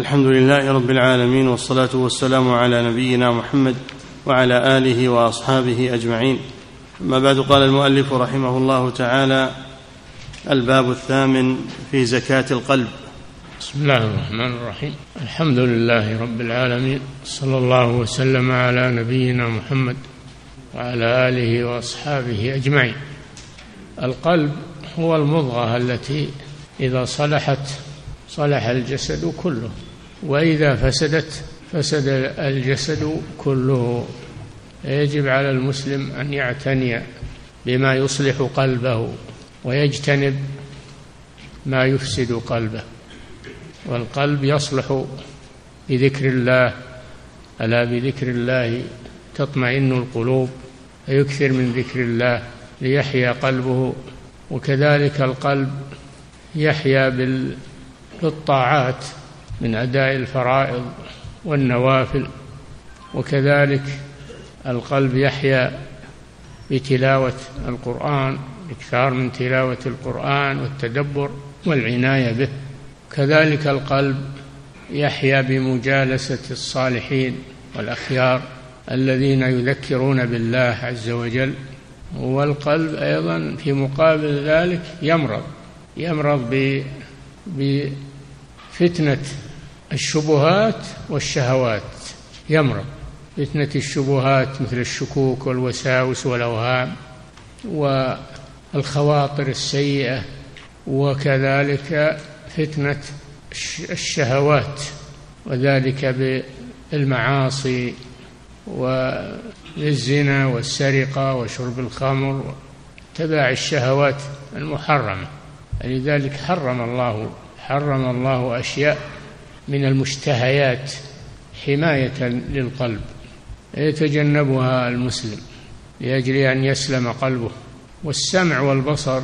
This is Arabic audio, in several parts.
الحمد لله رب العالمين والصلاة والسلام على نبينا محمد وعلى آله وأصحابه أجمعين. أما بعد قال المؤلف رحمه الله تعالى الباب الثامن في زكاة القلب. بسم الله الرحمن الرحيم. الحمد لله رب العالمين صلى الله وسلم على نبينا محمد وعلى آله وأصحابه أجمعين. القلب هو المضغة التي إذا صلحت صلح الجسد كله. وإذا فسدت فسد الجسد كله. يجب على المسلم أن يعتني بما يصلح قلبه ويجتنب ما يفسد قلبه. والقلب يصلح بذكر الله ألا بذكر الله تطمئن القلوب فيكثر من ذكر الله ليحيا قلبه. وكذلك القلب يحيا بالطاعات. من أداء الفرائض والنوافل وكذلك القلب يحيا بتلاوة القرآن إكثار من تلاوة القرآن والتدبر والعناية به. كذلك القلب يحيا بمجالسة الصالحين والأخيار الذين يذكرون بالله عز وجل. والقلب أيضا في مقابل ذلك يمرض يمرض بفتنة الشبهات والشهوات. يمرض. فتنه الشبهات مثل الشكوك والوساوس والأوهام والخواطر السيئة وكذلك فتنة الشهوات وذلك بالمعاصي والزنا والسرقة وشرب الخمر تباع الشهوات المحرمة. لذلك حرم الله حرم الله أشياء من المشتهيات حماية للقلب يتجنبها المسلم لأجل أن يسلم قلبه. والسمع والبصر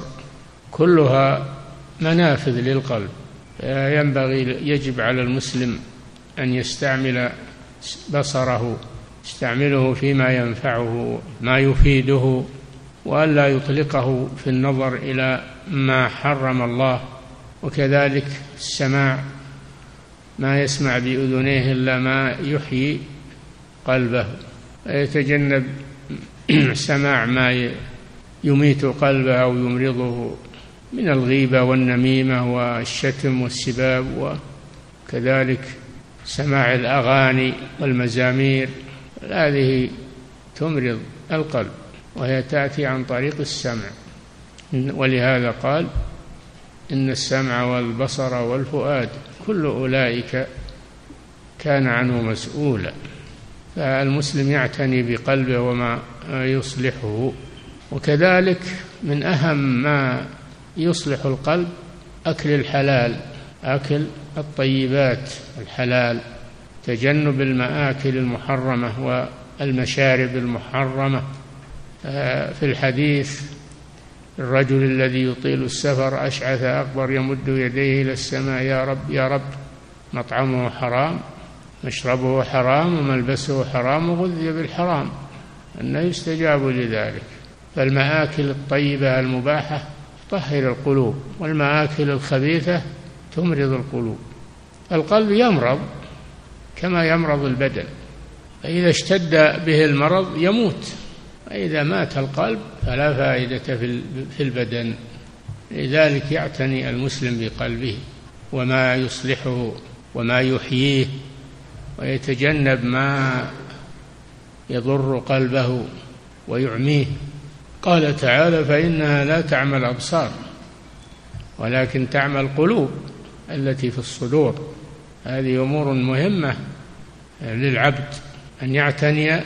كلها منافذ للقلب ينبغي يجب على المسلم أن يستعمل بصره يستعمله فيما ينفعه ما يفيده والا يطلقه في النظر إلى ما حرم الله. وكذلك السماع ما يسمع بأذنيه إلا ما يحيي قلبه ويتجنب سماع ما يميت قلبه أو يمرضه من الغيبة والنميمة والشتم والسباب وكذلك سماع الأغاني والمزامير. هذه تمرض القلب وهي تأتي عن طريق السمع. ولهذا قال إن السمع والبصر والفؤاد كل أولئك كان عنه مسؤولا فالمسلم يعتني بقلبه وما يصلحه. وكذلك من أهم ما يصلح القلب أكل الحلال أكل الطيبات الحلال تجنب المآكل المحرمة والمشارب المحرمة. آه، في الحديث الرجل الذي يطيل السفر أشعث أكبر يمد يديه إلى السماء يا رب يا رب مطعمه حرام مشربه حرام وملبسه حرام وغذي بالحرام. أنه يستجاب لذلك. فالمآكل الطيبة المباحة تطهر القلوب والمآكل الخبيثة تمرض القلوب. القلب يمرض كما يمرض البدن فإذا اشتد به المرض يموت. فإذا مات القلب فلا فائدة في البدن. لذلك يعتني المسلم بقلبه وما يصلحه وما يحييه ويتجنب ما يضر قلبه ويعميه. قال تعالى فإنها لا تعمى الأبصار ولكن تعمى القلوب التي في الصدور. هذه أمور مهمة للعبد أن يعتني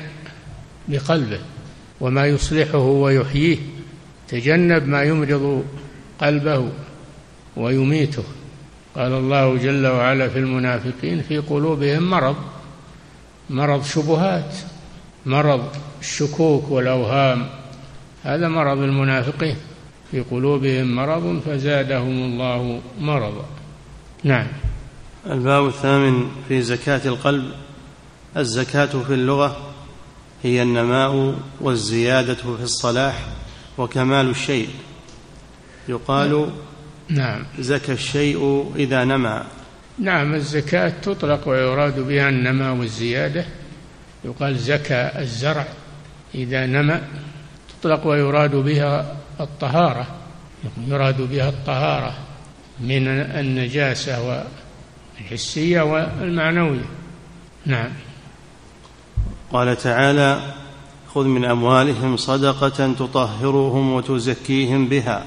بقلبه. وما يصلحه ويحييه تجنب ما يمرض قلبه ويميته. قال الله جل وعلا في المنافقين في قلوبهم مرض مرض شبهات مرض الشكوك والأوهام هذا مرض المنافقين. في قلوبهم مرض فزادهم الله مرضا. نعم. الباب الثامن في زكاة القلب الزكاة في اللغة هي النماء والزيادة في الصلاح وكمال الشيء. يقال نعم. زكى الشيء إذا نمى. نعم الزكاة تطلق ويراد بها النماء والزيادة. يقال زكى الزرع إذا نمى تطلق ويراد بها الطهارة. يراد بها الطهارة من النجاسة والحسية والمعنوية. نعم. قال تعالى خذ من أموالهم صدقة تطهرهم وتزكيهم بها.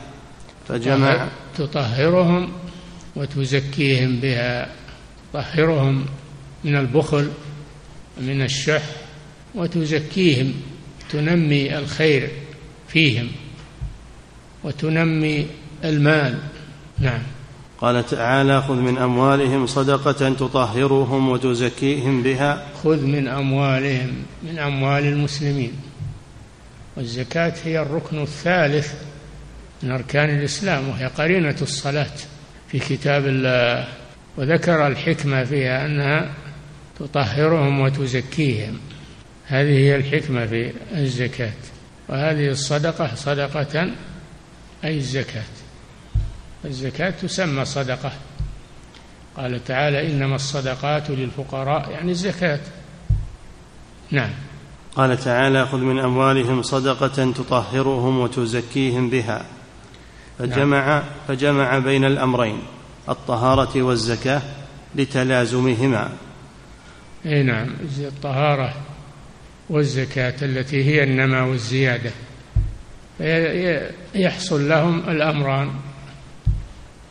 فجمع تطهرهم وتزكيهم بها. طهرهم من البخل من الشح وتزكيهم تنمي الخير فيهم وتنمي المال. نعم. قال تعالى خذ من أموالهم صدقة تطهرهم وتزكيهم بها. خذ من أموالهم من أموال المسلمين. والزكاة هي الركن الثالث من أركان الإسلام وهي قرينة الصلاة في كتاب الله. وذكر الحكمة فيها أنها تطهرهم وتزكيهم. هذه هي الحكمة في الزكاة. وهذه الصدقة صدقة أي الزكاة. الزكاة تسمى صدقة. قال تعالى إنما الصدقات للفقراء يعني الزكاة. نعم. قال تعالى خذ من أموالهم صدقة تطهرهم وتزكيهم بها. فجمع نعم. فجمع بين الأمرين الطهارة والزكاة لتلازمهما. أي نعم. الطهارة والزكاة التي هي النماء والزيادة. يحصل لهم الأمران.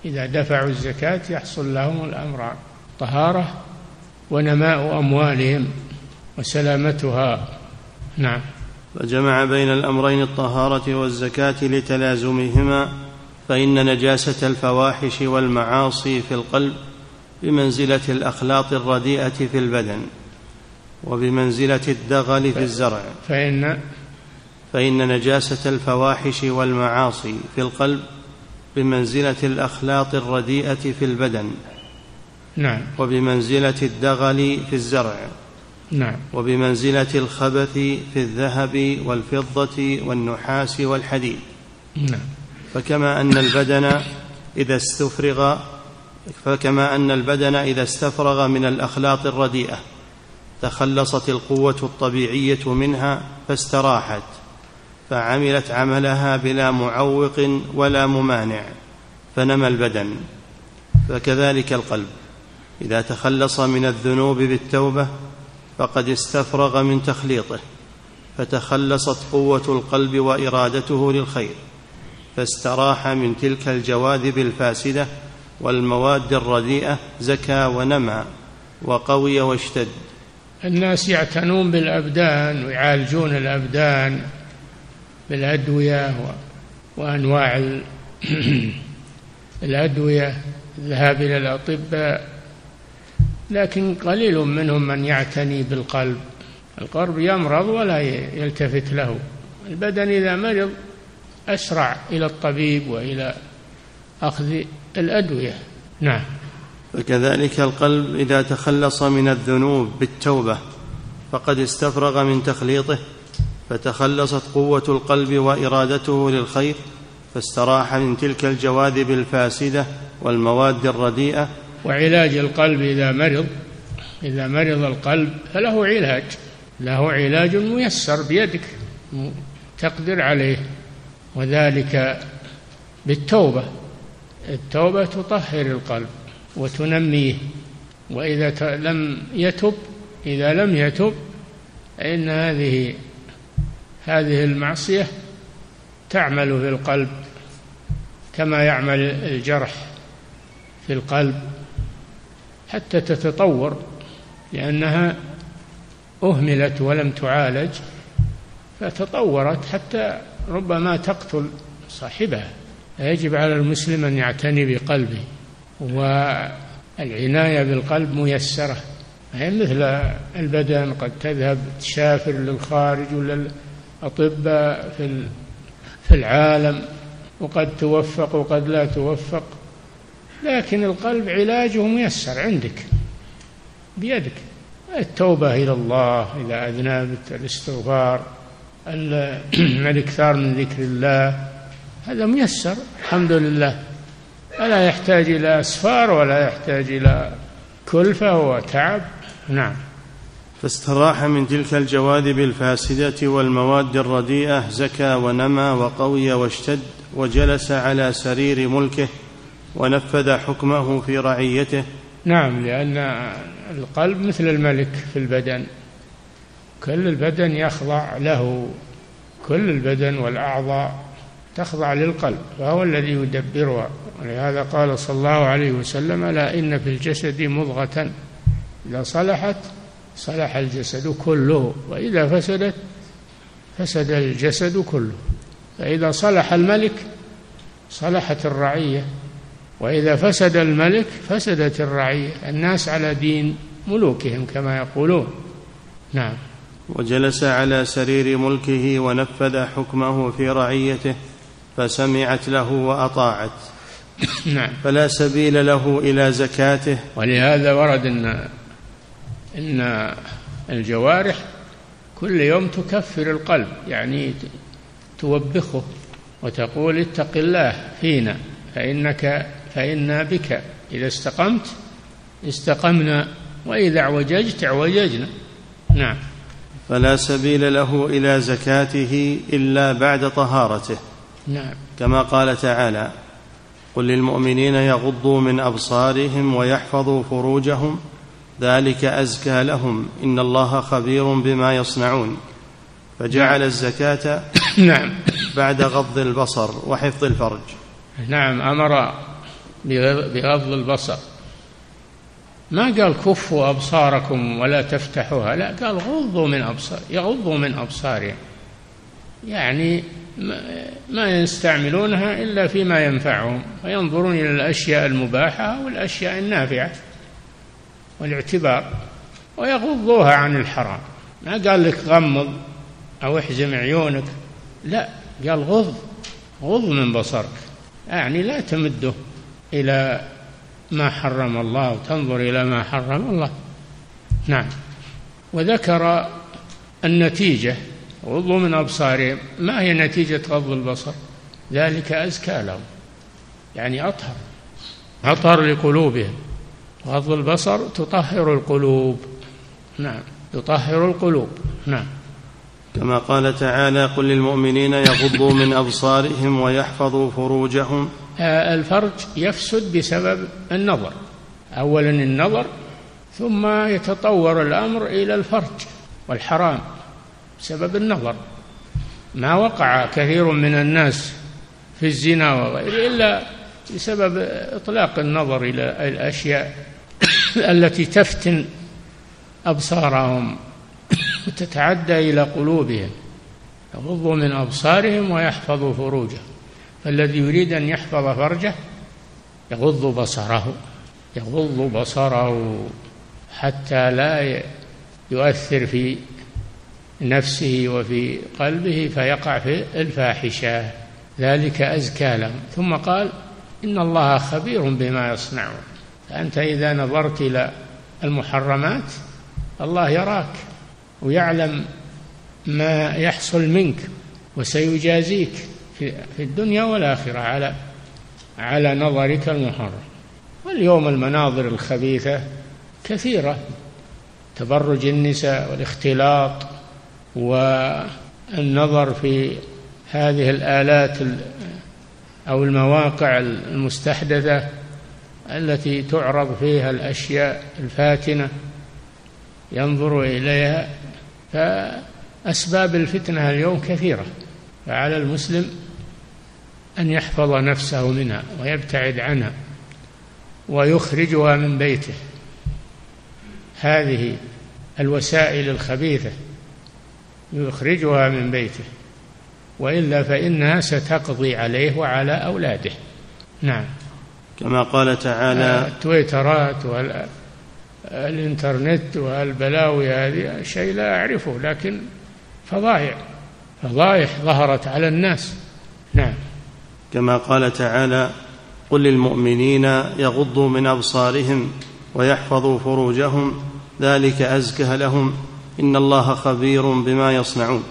إذا دفعوا الزكاة يحصل لهم الأمران طهارة ونماء أموالهم وسلامتها. نعم. فجمع بين الأمرين الطهارة والزكاة لتلازمهما فإن نجاسة الفواحش والمعاصي في القلب بمنزلة الأخلاط الرديئة في البدن وبمنزلة الدغل في الزرع. فإن فإن نجاسة الفواحش والمعاصي في القلب بمنزلة الأخلاط الرديئة في البدن. نعم. وبمنزلة الدغل في الزرع. نعم. وبمنزلة الخبث في الذهب والفضة والنحاس والحديد. نعم. فكما أن البدن إذا استفرغ فكما أن البدن إذا استفرغ من الأخلاط الرديئة تخلصت القوة الطبيعية منها فاستراحت. فعملت عملها بلا معوق ولا ممانع فنمى البدن فكذلك القلب. إذا تخلص من الذنوب بالتوبة فقد استفرغ من تخليطه فتخلصت قوة القلب وإرادته للخير فاستراح من تلك الجواذب الفاسدة والمواد الرديئة زكى ونمى وقوي واشتد. الناس يعتنون بالأبدان ويعالجون الأبدان. بالادويه وأنواع الأدوية الذهاب إلى الأطباء لكن قليل منهم من يعتني بالقلب. القلب يمرض ولا يلتفت له. البدن إذا مرض أسرع إلى الطبيب وإلى أخذ الأدوية. نعم. فكذلك القلب إذا تخلص من الذنوب بالتوبة فقد استفرغ من تخليطه. فتخلصت قوة القلب وإرادته للخير فاستراح من تلك الجواذب الفاسدة والمواد الرديئة. وعلاج القلب إذا مرض إذا مرض القلب فله علاج له علاج ميسر بيدك تقدر عليه وذلك بالتوبة. التوبة تطهر القلب وتنميه وإذا لم يتب إذا لم يتب فإن هذه هذه المعصية تعمل في القلب كما يعمل الجرح في القلب حتى تتطور لأنها أهملت ولم تعالج فتطورت حتى ربما تقتل صاحبها. يجب على المسلم أن يعتني بقلبه والعناية بالقلب ميسرة. هي مثل البدن قد تذهب تسافر للخارج ولا الأطباء في في العالم وقد توفق وقد لا توفق لكن القلب علاجه ميسر عندك بيدك. التوبة إلى الله إذا أذنبت الاستغفار الاكثار من ذكر الله هذا ميسر الحمد لله. ولا يحتاج إلى أسفار ولا يحتاج إلى كلفة وتعب؟ نعم. فاستراح من تلك الجواذب الفاسدة والمواد الرديئة زكى ونمى وقوي واشتد وجلس على سرير ملكه ونفذ حكمه في رعيته. نعم لأن القلب مثل الملك في البدن. كل البدن يخضع له. كل البدن والأعضاء تخضع للقلب فهو الذي يدبرها. ولهذا قال صلى الله عليه وسلم لا إن في الجسد مضغة. إذا صلحت صلح الجسد كله وإذا فسدت فسد الجسد كله. فإذا صلح الملك صلحت الرعية وإذا فسد الملك فسدت الرعية. الناس على دين ملوكهم كما يقولون. نعم. وجلس على سرير ملكه ونفذ حكمه في رعيته فسمعت له وأطاعت. نعم. فلا سبيل له إلى زكاته. ولهذا ورد إن إن الجوارح كل يوم تكفر القلب يعني توبخه وتقول اتق الله فينا فإنك فإنا بك إذا استقمت استقمنا وإذا اعوججت اعوججنا. نعم. فلا سبيل له إلى زكاته إلا بعد طهارته. نعم. كما قال تعالى قل للمؤمنين يغضوا من أبصارهم ويحفظوا فروجهم ذلك أزكى لهم. إن الله خبير بما يصنعون. فجعل الزكاة نعم. بعد غض البصر وحفظ الفرج. نعم أمر بغض البصر. ما قال كفوا أبصاركم ولا تفتحوها. لا قال غضوا من أبصار يغضوا من أبصارهم. يعني ما يستعملونها إلا فيما ينفعهم. وينظرون إلى الأشياء المباحة والأشياء النافعة. والاعتبار ويغضوها عن الحرام. ما قال لك غمض أو احزم عيونك. لا قال غض غض من بصرك. يعني لا تمده إلى ما حرم الله وتنظر إلى ما حرم الله. نعم. وذكر النتيجة غضوا من أبصارهم. ما هي نتيجة غض البصر؟ ذلك أزكى لهم. يعني أطهر أطهر لقلوبهم. غض البصر تطهر القلوب. نعم. تطهر القلوب. نعم. كما قال تعالى قل للمؤمنين يغضوا من أبصارهم ويحفظوا فروجهم. آه، الفرج يفسد بسبب النظر. أولا النظر ثم يتطور الأمر إلى الفرج والحرام بسبب النظر. ما وقع كثير من الناس في الزنا وغيره إلا بسبب إطلاق النظر إلى الأشياء. التي تفتن أبصارهم وتتعدى إلى قلوبهم يغضوا من أبصارهم ويحفظوا فروجهم فالذي يريد أن يحفظ فرجه يغض بصره يغض بصره حتى لا يؤثر في نفسه وفي قلبه فيقع في الفاحشة. ذلك أزكى لهم. ثم قال إن الله خبير بما يصنعون. فأنت إذا نظرت إلى المحرمات الله يراك ويعلم ما يحصل منك وسيجازيك في الدنيا والآخرة على على نظرك المحرم. واليوم المناظر الخبيثة كثيرة تبرج النساء والاختلاط والنظر في هذه الآلات أو المواقع المستحدثة التي تعرض فيها الأشياء الفاتنة ينظر إليها. فأسباب الفتنة اليوم كثيرة. فعلى المسلم أن يحفظ نفسه منها ويبتعد عنها ويخرجها من بيته. هذه الوسائل الخبيثة يخرجها من بيته. وإلا فإنها ستقضي عليه وعلى أولاده. نعم. كما قال تعالى التويترات والإنترنت والبلاوي هذه شيء لا أعرفه لكن فضائح فضائح ظهرت على الناس. نعم. كما قال تعالى قل للمؤمنين يغضوا من أبصارهم ويحفظوا فروجهم ذلك أزكى لهم إن الله خبير بما يصنعون.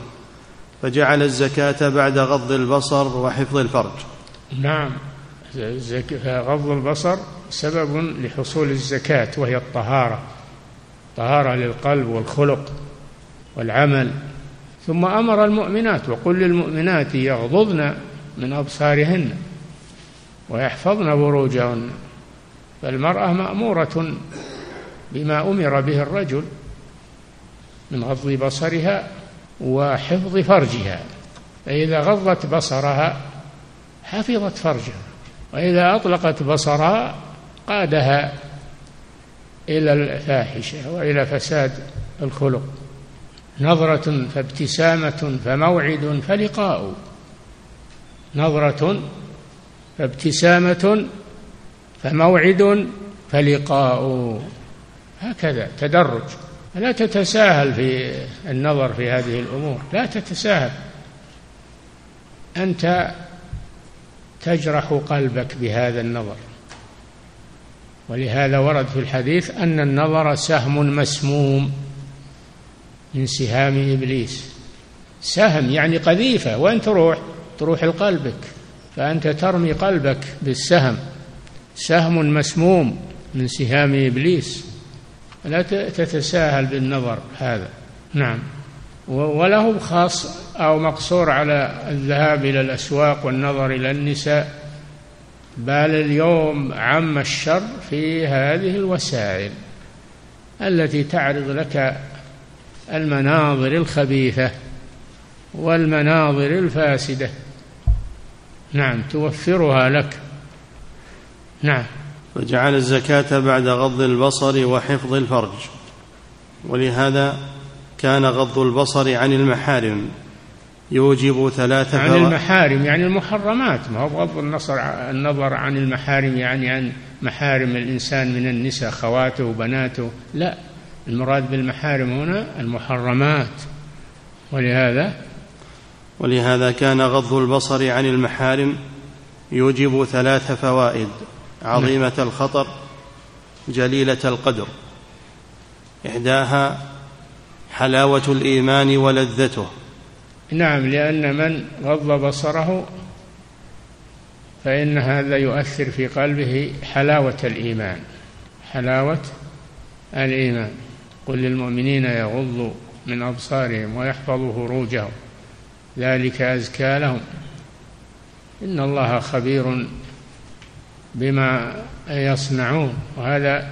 فجعل الزكاة بعد غض البصر وحفظ الفرج. نعم. غض البصر سبب لحصول الزكاة وهي الطهارة. طهارة للقلب والخلق والعمل. ثم أمر المؤمنات وقل للمؤمنات يغضضن من أبصارهن ويحفظن فروجهن فالمرأة مأمورة بما أمر به الرجل من غض بصرها وحفظ فرجها. فإذا غضت بصرها حفظت فرجها. وإذا أطلقت بصرها قادها إلى الفاحشة وإلى فساد الخلق. نظرة فابتسامة فموعد فلقاء. نظرة فابتسامة فموعد فلقاء. هكذا تدرج. لا تتساهل في النظر في هذه الأمور. لا تتساهل. أنت تجرح قلبك بهذا النظر. ولهذا ورد في الحديث أن النظر سهم مسموم من سهام إبليس. سهم يعني قذيفة. وين تروح؟ تروح لقلبك. فأنت ترمي قلبك بالسهم. سهم مسموم من سهام إبليس. لا تتساهل بالنظر هذا. نعم. وله خاص أو مقصور على الذهاب إلى الأسواق والنظر إلى النساء بل اليوم عم الشر في هذه الوسائل التي تعرض لك المناظر الخبيثة والمناظر الفاسدة. نعم توفرها لك. نعم. وجعل الزكاة بعد غض البصر وحفظ الفرج. ولهذا كان غض البصر عن المحارم. يوجب ثلاثة عن المحارم يعني المحرمات. ما هو غض النصر النظر عن المحارم يعني عن محارم الإنسان من النساء خواته وبناته لا المراد بالمحارم هنا المحرمات. ولهذا؟ ولهذا كان غض البصر عن المحارم يوجب ثلاث فوائد عظيمة الخطر جليلة القدر. إحداها حلاوة الإيمان ولذته. نعم لأن من غض بصره فإن هذا يؤثر في قلبه حلاوة الإيمان. حلاوة الإيمان. قل للمؤمنين يغضوا من أبصارهم ويحفظوا فروجهم. ذلك أزكى لهم. إن الله خبير بما يصنعون. وهذا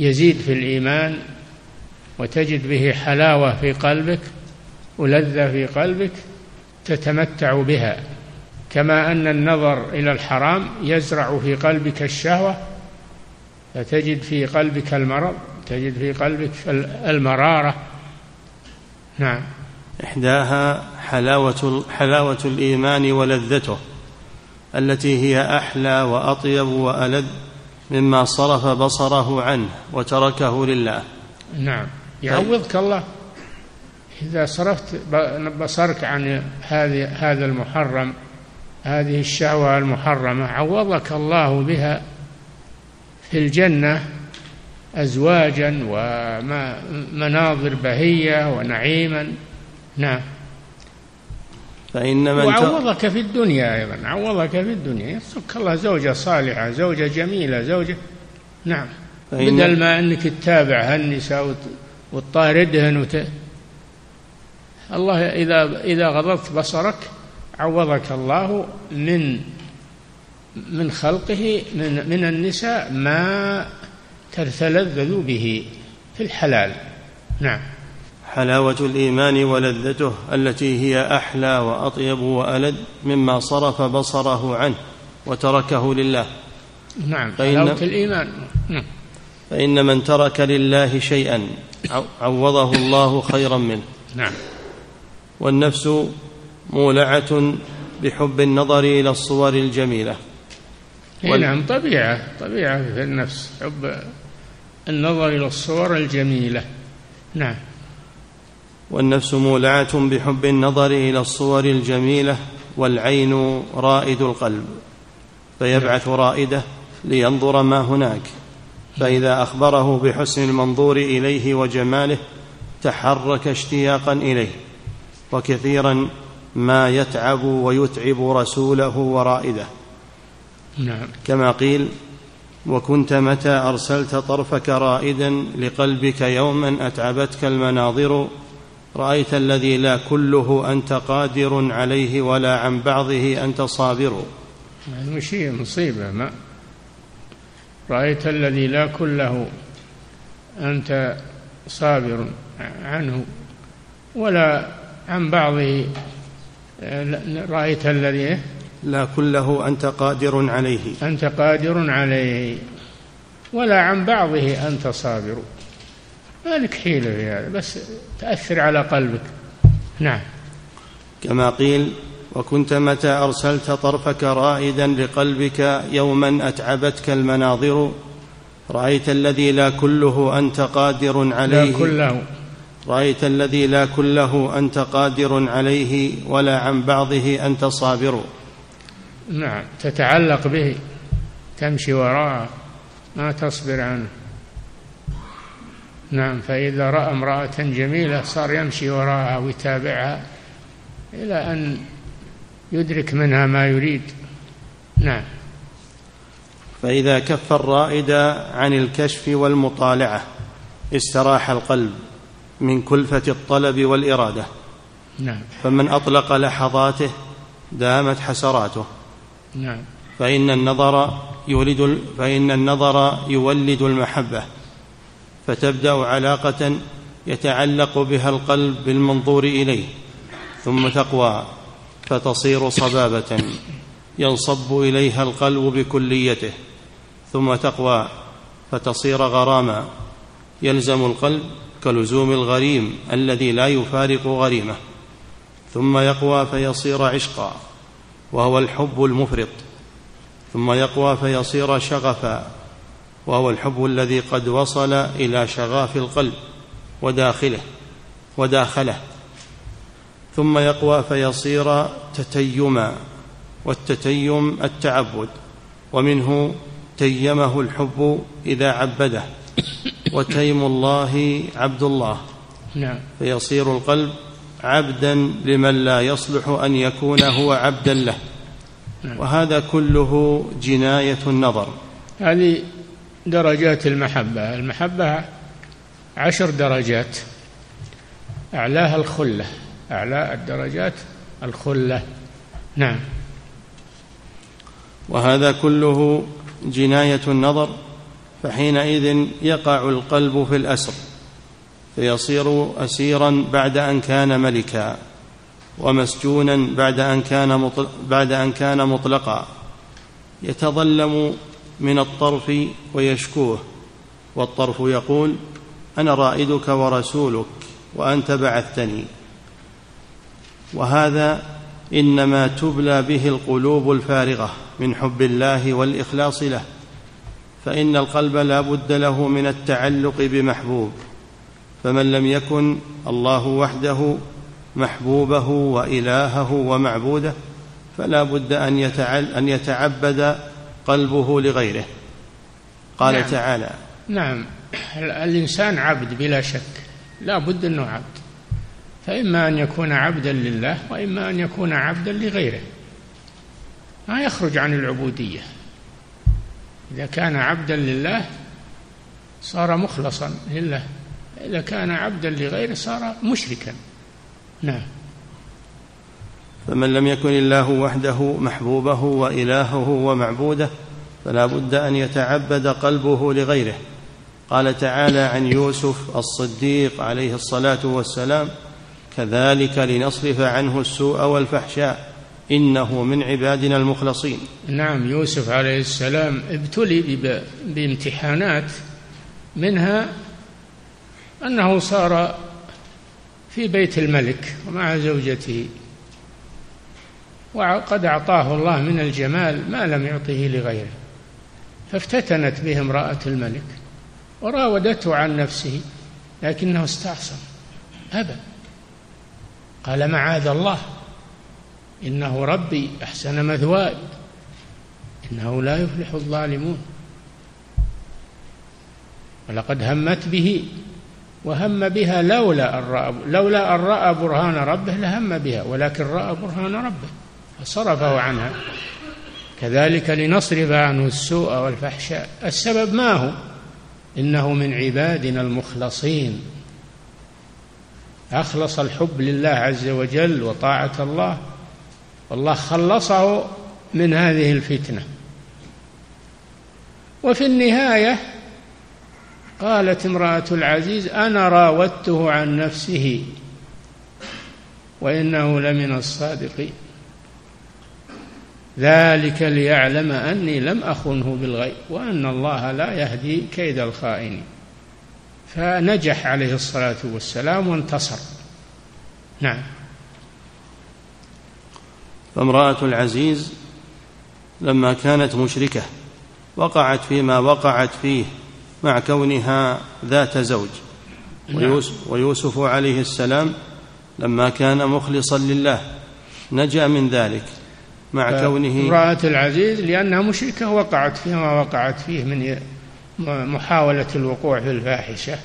يزيد في الإيمان وتجد به حلاوة في قلبك ولذة في قلبك تتمتع بها. كما أن النظر إلى الحرام يزرع في قلبك الشهوة فتجد في قلبك المرض تجد في قلبك المرارة. نعم. إحداها حلاوة حلاوة الإيمان ولذته التي هي أحلى وأطيب وألذ مما صرف بصره عنه وتركه لله. نعم. يعوضك الله. إذا صرفت بصرك عن هذه هذا المحرم هذه الشهوة المحرمة عوضك الله بها في الجنة أزواجا ومناظر بهية ونعيما. نعم. فإن من وعوضك في الدنيا أيضا عوضك في الدنيا. يرزقك الله زوجة صالحة زوجة جميلة زوجة نعم. بدل ما أنك تتابع هالنساء وتطاردهن وت... الله إذا إذا غضضت بصرك عوضك الله من من خلقه من من النساء ما تتلذذ به في الحلال. نعم. حلاوة الإيمان ولذته التي هي أحلى وأطيب وألد مما صرف بصره عنه وتركه لله. نعم. حلاوة الإيمان. نعم. فإن من ترك لله شيئا عوضه الله خيرا منه. نعم. والنفس مولعة بحب النظر إلى الصور الجميلة. وال... نعم طبيعة طبيعة في النفس حب النظر إلى الصور الجميلة. نعم. والنفس مولعة بحب النظر إلى الصور الجميلة والعين رائد القلب. فيبعث رائده لينظر ما هناك. فإذا أخبره بحسن المنظور إليه وجماله تحرك اشتياقا إليه وكثيرا ما يتعب ويتعب رسوله ورائده. نعم. كما قيل وكنت متى أرسلت طرفك رائدا لقلبك يوما أتعبتك المناظر؟ رأيت الذي لا كله أنت قادر عليه ولا عن بعضه أنت صابر. هذه شيء مصيبة ما رأيت الذي لا كله أنت صابر عنه ولا عن بعضه رأيت الذي لا كله أنت قادر عليه. أنت قادر عليه ولا عن بعضه أنت صابر. مالك حيلة في هذا؟ بس تأثر على قلبك. نعم. كما قيل وكنت متى أرسلت طرفك رائدا لقلبك يوما أتعبتك المناظر؟ رأيت الذي لا كله أنت قادر عليه. لا كله. رأيت الذي لا كله أنت قادر عليه ولا عن بعضه أنت صابر. نعم تتعلق به تمشي وراءه ما تصبر عنه. نعم فإذا رأى امرأة جميلة صار يمشي وراءها ويتابعها إلى أن يدرك منها ما يريد. نعم. فإذا كف الرائد عن الكشف والمطالعة استراح القلب من كلفة الطلب والإرادة. نعم. فمن أطلق لحظاته دامت حسراته. نعم. فإن النظر يولد فإن النظر يولد المحبة. فتبدأ علاقة يتعلق بها القلب بالمنظور إليه ثم تقوى. فتصير صبابة ينصب إليها القلب بكليته ثم تقوى فتصير غراما. يلزم القلب كلزوم الغريم الذي لا يفارق غريمه ثم يقوى فيصير عشقا وهو الحب المفرط. ثم يقوى فيصير شغفا وهو الحب الذي قد وصل إلى شغاف القلب وداخله وداخله. ثم يقوى فيصير تتيما والتتيم التعبد ومنه تيمه الحب إذا عبده وتيم الله عبد الله. نعم. فيصير القلب عبدا لمن لا يصلح أن يكون هو عبدا له. نعم. وهذا كله جناية النظر. هذه درجات المحبة. المحبة عشر درجات. أعلاها الخلة. أعلى الدرجات الخلة. نعم. وهذا كله جناية النظر فحينئذ يقع القلب في الأسر فيصير اسيرا بعد أن كان ملكا ومسجونا بعد أن كان بعد أن كان مطلقا. يتظلم من الطرف ويشكوه والطرف يقول أنا رائدك ورسولك وأنت بعثتني. وهذا إنما تبلى به القلوب الفارغة من حب الله والإخلاص له فإن القلب لا بد له من التعلق بمحبوب فمن لم يكن الله وحده محبوبه وإلهه ومعبوده فلا بد أن أن يتعبد قلبه لغيره. قال نعم. تعالى نعم. الإنسان عبد بلا شك لا بد أنه عبد. فإما أن يكون عبدا لله وإما أن يكون عبدا لغيره. ما يخرج عن العبودية. إذا كان عبدا لله صار مخلصا لله. إذا كان عبدا لغيره صار مشركا. نعم. فمن لم يكن الله وحده محبوبه وإلهه ومعبوده فلا بد أن يتعبد قلبه لغيره. قال تعالى عن يوسف الصديق عليه الصلاة والسلام كذلك لنصرف عنه السوء والفحشاء. إنه من عبادنا المخلصين. نعم يوسف عليه السلام ابتلي بامتحانات منها أنه صار في بيت الملك ومع زوجته. وقد أعطاه الله من الجمال ما لم يعطه لغيره. فافتتنت به امرأة الملك وراودته عن نفسه لكنه استعصم ابى قال معاذ الله. إنه ربي أحسن مثواي. إنه لا يفلح الظالمون. ولقد همت به وهم بها لولا أن رأى لولا أن رأى برهان ربه لهم بها ولكن رأى برهان ربه فصرفه عنها. كذلك لنصرف عنه السوء والفحشاء. السبب ما هو؟ إنه من عبادنا المخلصين. أخلص الحب لله عز وجل وطاعة الله والله خلصه من هذه الفتنة. وفي النهاية قالت امرأة العزيز أنا راودته عن نفسه وإنه لمن الصادقين. ذلك ليعلم أني لم أخنه بالغيب وأن الله لا يهدي كيد الخائنين. فنجح عليه الصلاة والسلام وانتصر. نعم. فامرأة العزيز لما كانت مشركة وقعت فيما وقعت فيه مع كونها ذات زوج. نعم. ويوسف, ويوسف عليه السلام لما كان مخلصا لله نجا من ذلك مع كونه امرأة العزيز لأنها مشركة وقعت فيما وقعت فيه من محاولة الوقوع في الفاحشة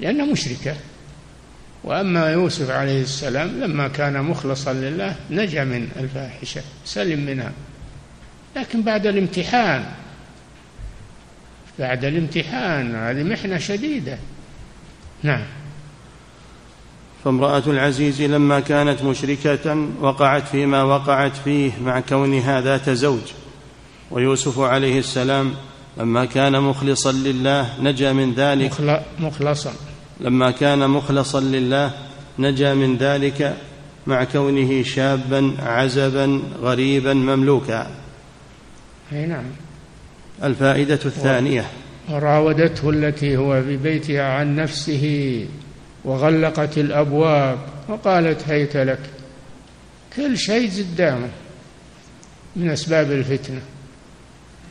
لأنها مشركة. وأما يوسف عليه السلام لما كان مخلصا لله نجا من الفاحشة سلم منها. لكن بعد الامتحان بعد الامتحان هذه محنة شديدة. نعم. فامرأة العزيز لما كانت مشركة وقعت فيما وقعت فيه مع كونها ذات زوج ويوسف عليه السلام لما كان مخلصا لله نجا من ذلك. مخلصا. لما كان مخلصا لله نجا من ذلك مع كونه شابا عزبا غريبا مملوكا. أي نعم. الفائدة الثانية. وراودته التي هو في بيتها عن نفسه وغلقت الأبواب وقالت هيت لك. كل شيء قدامه من أسباب الفتنة.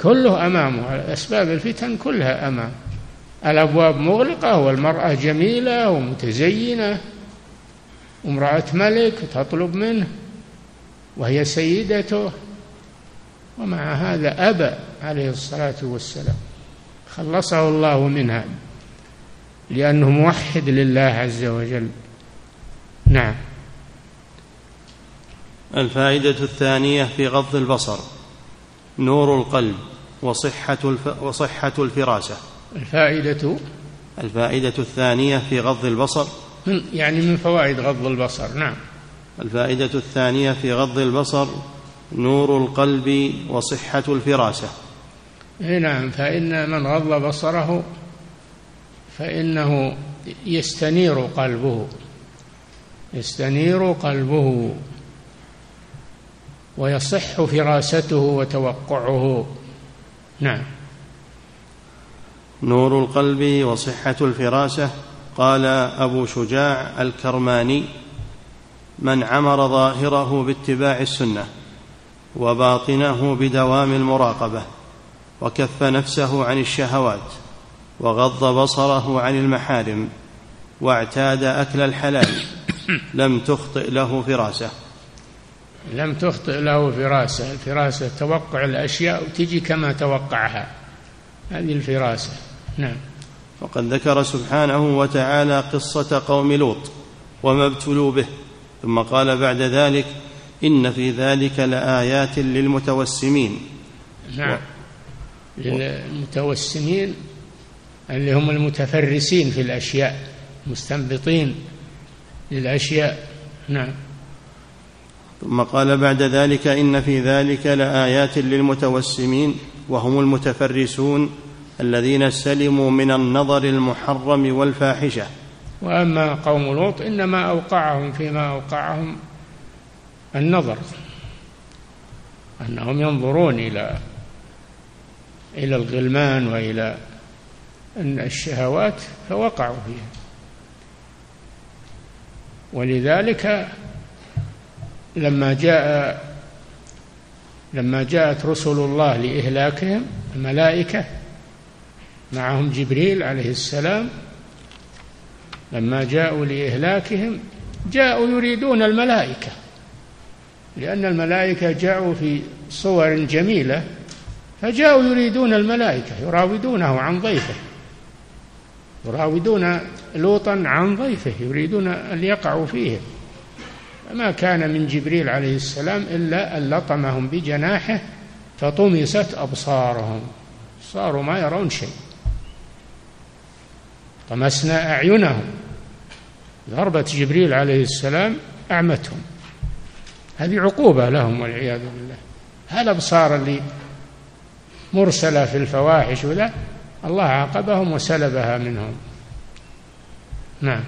كله أمامه. أسباب الفتن كلها امامه الأبواب مغلقة والمرأة جميلة ومتزينة. امرأة ملك تطلب منه وهي سيدته. ومع هذا ابى عليه الصلاة والسلام. خلصه الله منها لأنه موحد لله عز وجل. نعم. الفائدة الثانية في غض البصر. نور القلب وصحة الف... وصحة الفراسة الفائدة؟ الفائدة الثانية في غض البصر. من يعني من فوائد غض البصر نعم. الفائدة الثانية في غض البصر نور القلب وصحة الفراسة نعم. فإن من غض بصره فإنه يستنير قلبه. يستنير قلبه. ويصح فراسته وتوقعه. نعم. نور القلب وصحة الفراسة. قال أبو شجاع الكرماني من عمر ظاهره باتباع السنة وباطنه بدوام المراقبة وكف نفسه عن الشهوات وغض بصره عن المحارم واعتاد أكل الحلال لم تخطئ له فراسه لم تخطئ له فراسة. الفراسه توقع الأشياء وتجي كما توقعها. هذه الفراسة. نعم. وقد ذكر سبحانه وتعالى قصة قوم لوط وما ابتلوا به. ثم قال بعد ذلك إن في ذلك لآيات للمتوسمين. نعم. للمتوسمين اللي هم المتفرسين في الأشياء مستنبطين للأشياء. نعم. ثم قال بعد ذلك إن في ذلك لآيات للمتوسمين وهم المتفرسون الذين سلموا من النظر المحرم والفاحشة. وأما قوم لوط إنما أوقعهم فيما أوقعهم النظر أنهم ينظرون إلى إلى الغلمان وإلى أن الشهوات فوقعوا فيها. ولذلك لما جاء لما جاءت رسل الله لإهلاكهم الملائكة معهم جبريل عليه السلام لما جاءوا لإهلاكهم جاءوا يريدون الملائكة لأن الملائكة جاءوا في صور جميلة فجاءوا يريدون الملائكة يراودونه عن ضيفه يراودون لوطا عن ضيفه يريدون أن يقعوا فيه. ما كان من جبريل عليه السلام إلا أن لطمهم بجناحه فطمست أبصارهم. صاروا ما يرون شيء. طمسنا أعينهم. ضربة جبريل عليه السلام أعمتهم. هذه عقوبة لهم والعياذ بالله. هالأبصار اللي مرسلة في الفواحش وذا؟ الله عاقبهم وسلبها منهم. نعم.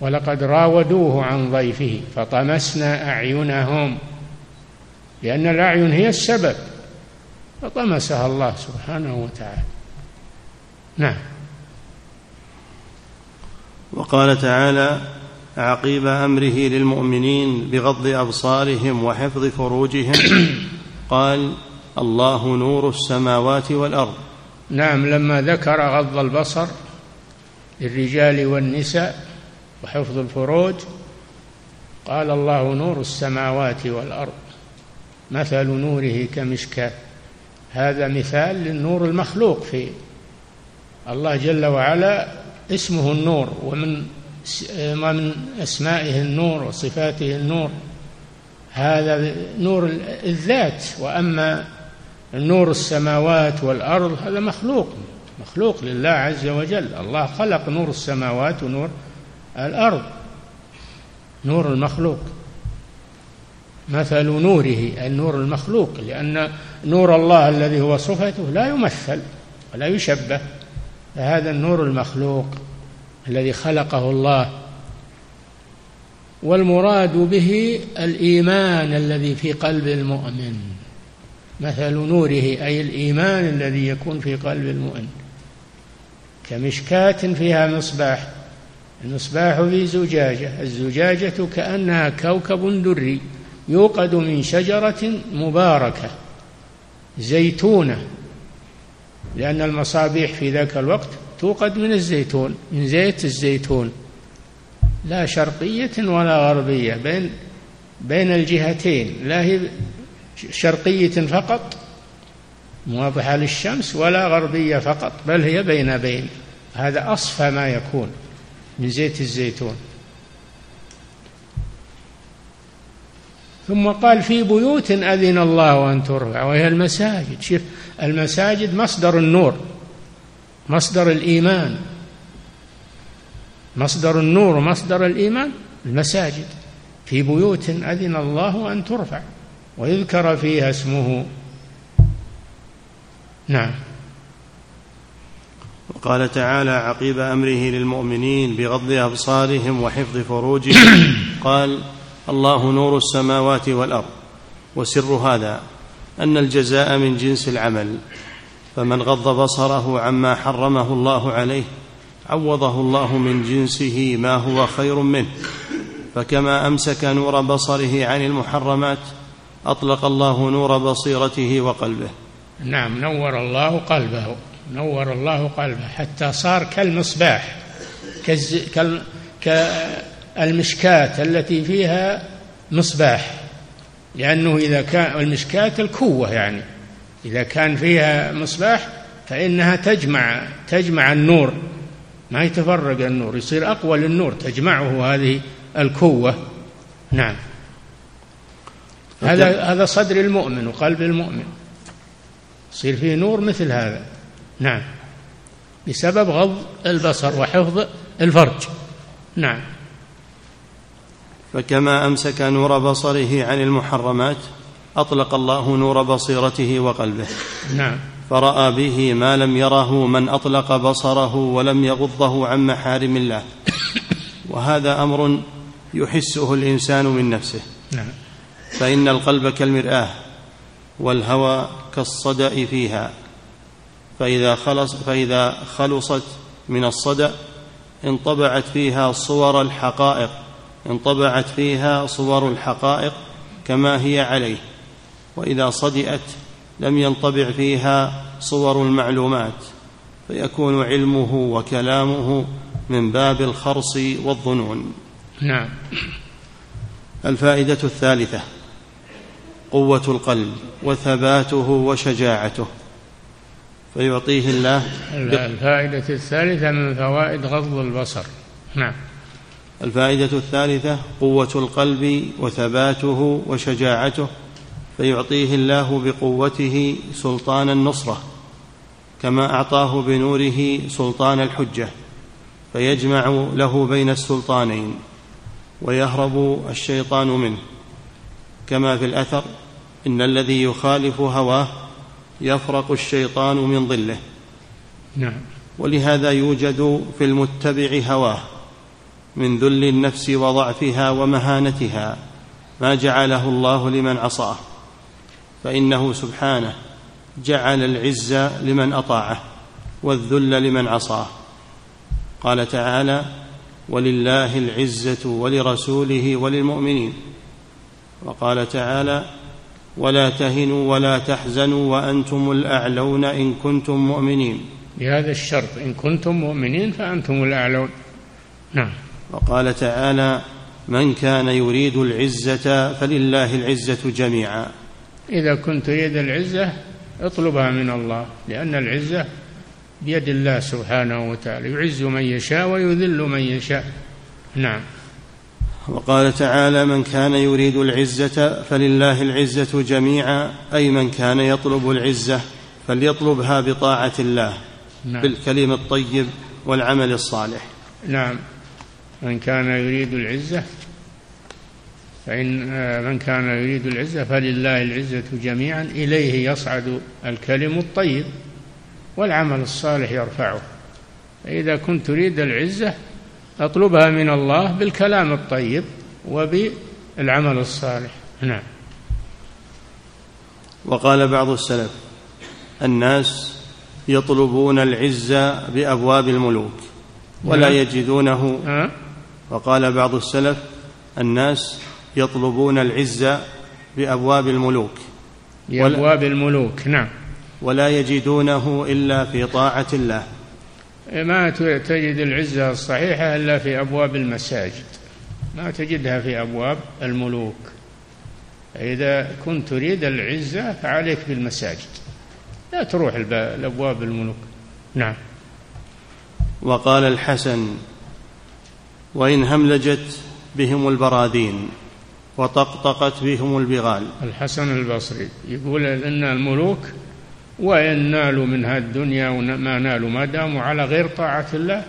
ولقد راودوه عن ضيفه فطمسنا أعينهم لأن الأعين هي السبب فطمسها الله سبحانه وتعالى. نعم. وقال تعالى عقيب أمره للمؤمنين بغض أبصارهم وحفظ فروجهم. قال الله نور السماوات والأرض. نعم لما ذكر غض البصر للرجال والنساء وحفظ الفروج قال الله نور السماوات والأرض مثل نوره كمشكاه هذا مثال للنور المخلوق في الله جل وعلا اسمه النور ومن ومن أسمائه النور وصفاته النور. هذا نور الذات وأما نور السماوات والأرض هذا مخلوق مخلوق لله عز وجل. الله خلق نور السماوات ونور الأرض نور المخلوق. مثل نوره النور المخلوق لأن نور الله الذي هو صفته لا يمثل ولا يشبه فهذا النور المخلوق الذي خلقه الله. والمراد به الإيمان الذي في قلب المؤمن. مثل نوره أي الإيمان الذي يكون في قلب المؤمن. كمشكاة فيها مصباح. المصباح في زجاجة. الزجاجة كأنها كوكب دري يوقد من شجرة مباركة زيتونة لأن المصابيح في ذاك الوقت توقد من الزيتون من زيت الزيتون. لا شرقية ولا غربية بين بين الجهتين. لا هي شرقية فقط موضحة للشمس ولا غربية فقط بل هي بين بين. هذا أصفى ما يكون. من زيت الزيتون. ثم قال في بيوت أذن الله أن ترفع وهي المساجد. شوف المساجد مصدر النور مصدر الإيمان. مصدر النور ومصدر الإيمان المساجد. في بيوت أذن الله أن ترفع ويذكر فيها اسمه. نعم. وقال تعالى عقيب أمره للمؤمنين بغض أبصارهم وحفظ فروجهم. قال الله نور السماوات والأرض وسر هذا أن الجزاء من جنس العمل. فمن غض بصره عما حرمه الله عليه عوضه الله من جنسه ما هو خير منه. فكما أمسك نور بصره عن المحرمات أطلق الله نور بصيرته وقلبه. نعم نور الله قلبه. نور الله قلبه حتى صار كالمصباح كالز... كال... كالمشكاة التي فيها مصباح. لأنه إذا كان المشكاة الكوة يعني. إذا كان فيها مصباح فإنها تجمع تجمع النور. ما يتفرق النور يصير أقوى للنور تجمعه هذه الكوة نعم. هذا هذا صدر المؤمن وقلب المؤمن. يصير فيه نور مثل هذا. نعم. بسبب غض البصر وحفظ الفرج. نعم. فكما أمسك نور بصره عن المحرمات أطلق الله نور بصيرته وقلبه. نعم. فرأى به ما لم يره من أطلق بصره ولم يغضه عن محارم الله. وهذا أمر يحسه الإنسان من نفسه. نعم. فإن القلب كالمرآة والهوى كالصدأ فيها. فإذا خلص فإذا خلصت من الصدأ انطبعت فيها صور الحقائق. انطبعت فيها صور الحقائق كما هي عليه. وإذا صدئت لم ينطبع فيها صور المعلومات. فيكون علمه وكلامه من باب الخرص والظنون. نعم. الفائدة الثالثة قوة القلب وثباته وشجاعته. فيعطيه الله الفائدة الثالثة من فوائد غض البصر. نعم. الفائدة الثالثة قوة القلب وثباته وشجاعته فيعطيه الله بقوته سلطان النصرة كما أعطاه بنوره سلطان الحجة فيجمع له بين السلطانين ويهرب الشيطان منه. كما في الأثر إن الذي يخالف هواه يفرق الشيطان من ظله. نعم. ولهذا يوجد في المتبع هواه من ذل النفس وضعفها ومهانتها ما جعله الله لمن عصاه. فإنه سبحانه جعل العز لمن أطاعه والذل لمن عصاه. قال تعالى ولله العزة ولرسوله وللمؤمنين وقال تعالى ولا تهنوا ولا تحزنوا وأنتم الأعلون إن كنتم مؤمنين. بهذا الشرط إن كنتم مؤمنين فأنتم الأعلون. نعم. وقال تعالى من كان يريد العزة فلله العزة جميعا. إذا كنت تريد العزة اطلبها من الله لأن العزة بيد الله سبحانه وتعالى. يعز من يشاء ويذل من يشاء. نعم. وقال تعالى من كان يريد العزة فلله العزة جميعا أي من كان يطلب العزة فليطلبها بطاعة الله نعم. بالكلم الطيب والعمل الصالح. نعم. من كان يريد العزة فإن من كان يريد العزة فلله العزة جميعا إليه يصعد الكلم الطيب والعمل الصالح يرفعه. فإذا كنت تريد العزة أطلبها من الله بالكلام الطيب وبالعمل الصالح. نعم. وقال بعض السلف الناس يطلبون العزة بأبواب الملوك ولا نعم. يجدونه. وقال بعض السلف الناس يطلبون العزة بأبواب الملوك بأبواب الملوك. نعم. ولا يجدونه إلا في طاعة الله. ما تجد العزة الصحيحة إلا في أبواب المساجد. ما تجدها في أبواب الملوك. إذا كنت تريد العزة فعليك بالمساجد. لا تروح لأبواب الملوك. نعم. وقال الحسن وإن هملجت بهم البراذين وطقطقت بهم البغال. الحسن البصري يقول إن الملوك وإن نالوا من هذه الدنيا وما نالوا ما داموا على غير طاعة الله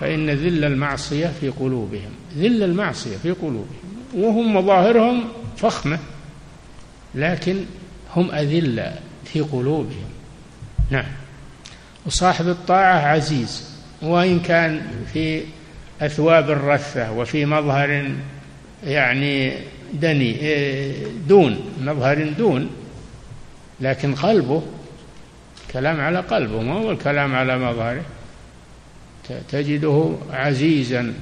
فإن ذل المعصية في قلوبهم ذل المعصية في قلوبهم وهم مظاهرهم فخمة لكن هم أذلة في قلوبهم. نعم. وصاحب الطاعة عزيز وإن كان في أثواب الرثة وفي مظهر يعني دني دون مظهر دون لكن قلبه كلام على قلبه ما هو الكلام على مظهره. تجده عزيزا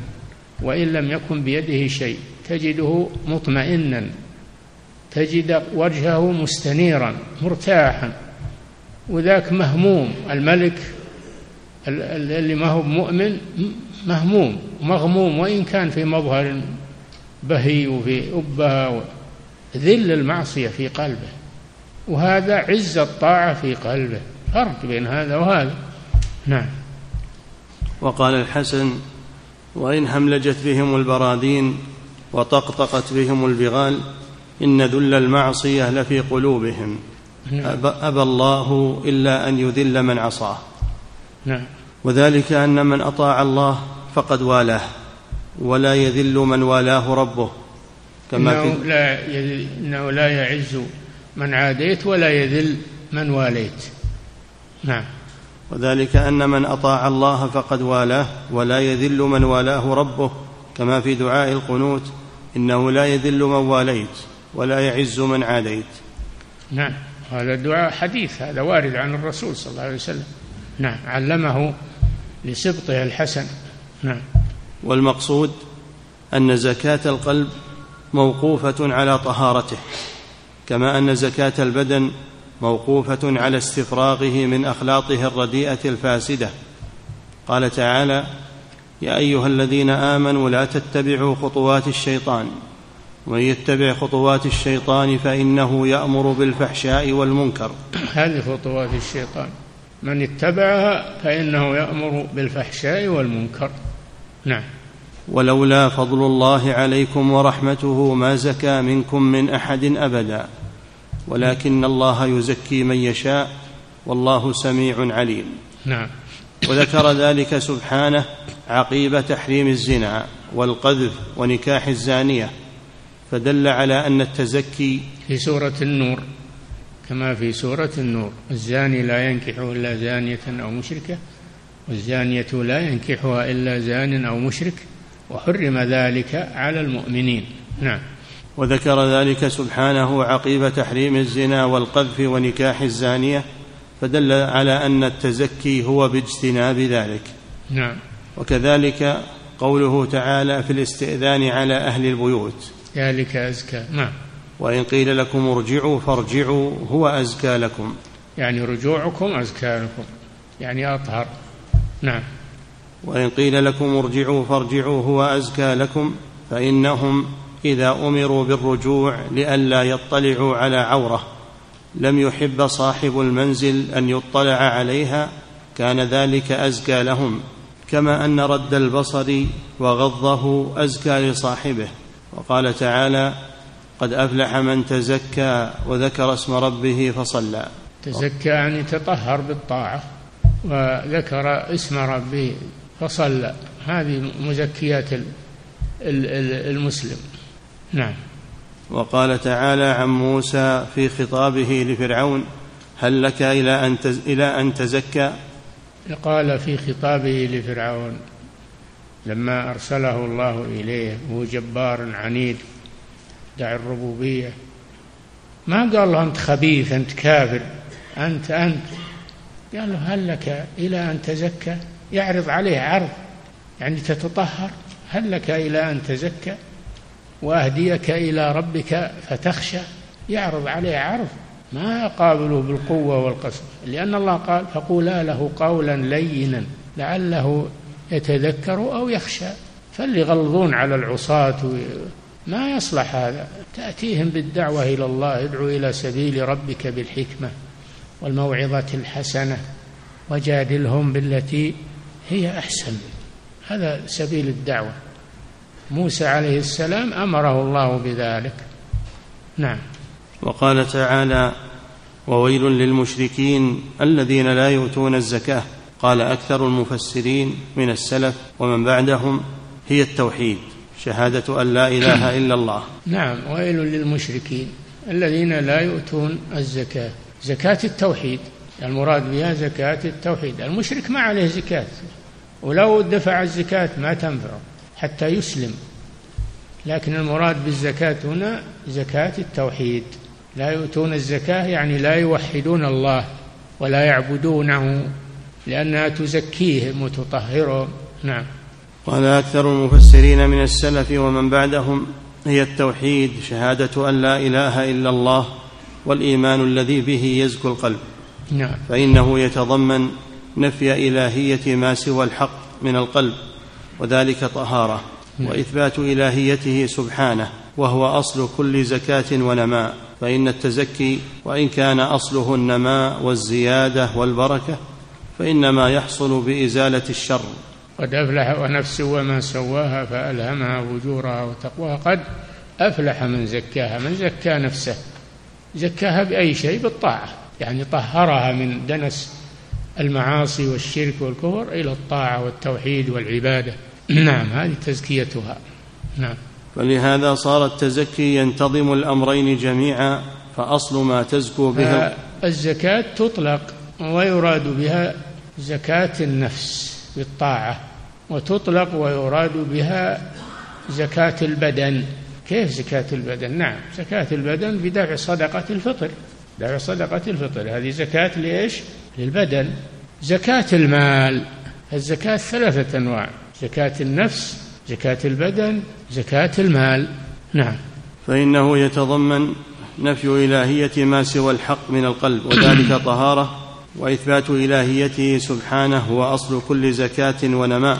وإن لم يكن بيده شيء تجده مطمئنا تجد وجهه مستنيرا مرتاحا. وذاك مهموم الملك اللي ما هو مؤمن مهموم مغموم وإن كان في مظهر بهي وفي أبها ذل المعصية في قلبه. وهذا عز الطاعة في قلبه. فرق بين هذا وهذا. نعم. وقال الحسن وإن هملجت بهم البراذين وطقطقت بهم البغال إن ذل المعصية لفي قلوبهم. نعم. أبى الله إلا أن يذل من عصاه. نعم. وذلك أن من أطاع الله فقد والاه ولا يذل من والاه ربه. كما إنه لا إنه لا يعز من عاديت ولا يذل من واليت. نعم. وذلك أن من أطاع الله فقد والاه ولا يذل من والاه ربه كما في دعاء القنوت إنه لا يذل من واليت ولا يعز من عاديت. نعم. هذا الدعاء حديث هذا وارد عن الرسول صلى الله عليه وسلم. نعم. علمه لسبطه الحسن. نعم. والمقصود أن زكاة القلب موقوفة على طهارته. كما أن زكاة البدن موقوفة على استفراغه من أخلاطه الرديئة الفاسدة. قال تعالى يا أيها الذين آمنوا لا تتبعوا خطوات الشيطان. ومن يتبع خطوات الشيطان فإنه يأمر بالفحشاء والمنكر. هذه خطوات الشيطان. من اتبعها فإنه يأمر بالفحشاء والمنكر. نعم. ولولا فضل الله عليكم ورحمته ما زكى منكم من أحد أبدا. ولكن الله يزكي من يشاء والله سميع عليم. نعم. وذكر ذلك سبحانه عقيب تحريم الزنا والقذف ونكاح الزانية فدل على أن التزكي في سورة النور كما في سورة النور الزاني لا ينكح إلا زانية أو مشركة والزانية لا ينكحها إلا زان أو مشرك وحرم ذلك على المؤمنين. نعم. وذكر ذلك سبحانه عقيب تحريم الزنا والقذف ونكاح الزانية فدل على أن التزكي هو باجتناب ذلك. نعم. وكذلك قوله تعالى في الاستئذان على أهل البيوت. ذلك أزكى. نعم. وإن قيل لكم ارجعوا فارجعوا هو أزكى لكم. يعني رجوعكم أزكى لكم. يعني أطهر. نعم. وإن قيل لكم ارجعوا فارجعوا هو أزكى لكم فإنهم إذا أمروا بالرجوع لئلا يطلعوا على عورة. لم يحب صاحب المنزل أن يطلع عليها كان ذلك أزكى لهم. كما أن رد البصر وغضه أزكى لصاحبه. وقال تعالى قد أفلح من تزكى وذكر اسم ربه فصلى. تزكى يعني تطهر بالطاعة وذكر اسم ربه فصلى. هذه مزكيات المسلم. نعم. وقال تعالى عن موسى في خطابه لفرعون هل لك إلى أن إلى أن تزكى؟ قال في خطابه لفرعون لما أرسله الله إليه وهو جبار عنيد دع الربوبية. ما قال له أنت خبيث أنت كافر أنت أنت. قال له هل لك إلى أن تزكى؟ يعرض عليه عرض يعني تتطهر. هل لك إلى أن تزكى؟ وأهديك إلى ربك فتخشى. يعرض عليه عرض. ما يقابله بالقوة والقسوه لأن الله قال فقولا له قولا لينا لعله يتذكر أو يخشى. فاللي يغلظون على العصاة. ما يصلح هذا. تأتيهم بالدعوة إلى الله. ادعو إلى سبيل ربك بالحكمة والموعظة الحسنة. وجادلهم بالتي هي أحسن. هذا سبيل الدعوة. موسى عليه السلام أمره الله بذلك. نعم. وقال تعالى وويل للمشركين الذين لا يؤتون الزكاة. قال أكثر المفسرين من السلف ومن بعدهم هي التوحيد شهادة أن لا إله إلا الله. نعم. ويل للمشركين الذين لا يؤتون الزكاة. زكاة التوحيد. المراد بها زكاة التوحيد. المشرك ما عليه زكاة. ولو دفع الزكاة ما تنفعه. حتى يسلم. لكن المراد بالزكاة هنا زكاة التوحيد. لا يؤتون الزكاة يعني لا يوحدون الله ولا يعبدونه لأنها تزكيهم وتطهرهم. نعم. قال أكثر المفسرين من السلف ومن بعدهم هي التوحيد شهادة أن لا إله إلا الله والإيمان الذي به يزكو القلب. نعم. فإنه يتضمن نفي إلهية ما سوى الحق من القلب. وذلك طهارة وإثبات إلهيته سبحانه وهو أصل كل زكاة ونماء فإن التزكي وإن كان أصله النماء والزيادة والبركة فإنما يحصل بإزالة الشر. قد أفلح ونفس وما سواها فألهمها فجورها وتقواها. قد أفلح من زكاها من زكى نفسه. زكاها بأي شيء؟ بالطاعة. يعني طهرها من دنس المعاصي والشرك والكفر إلى الطاعة والتوحيد والعبادة. نعم هذه تزكيتها. نعم. فلهذا صار التزكي ينتظم الأمرين جميعا فأصل ما تزكو به الزكاة تطلق ويراد بها زكاة النفس بالطاعة وتطلق ويراد بها زكاة البدن. كيف زكاة البدن؟ نعم زكاة البدن بدفع صدقة الفطر. دفع صدقة الفطر هذه زكاة ليش؟ للبدن. زكاة المال. الزكاة ثلاثة أنواع. زكاة النفس زكاة البدن زكاة المال. نعم. فإنه يتضمن نفي إلهية ما سوى الحق من القلب وذلك طهارة وإثبات إلهيته سبحانه هو أصل كل زكاة ونماء.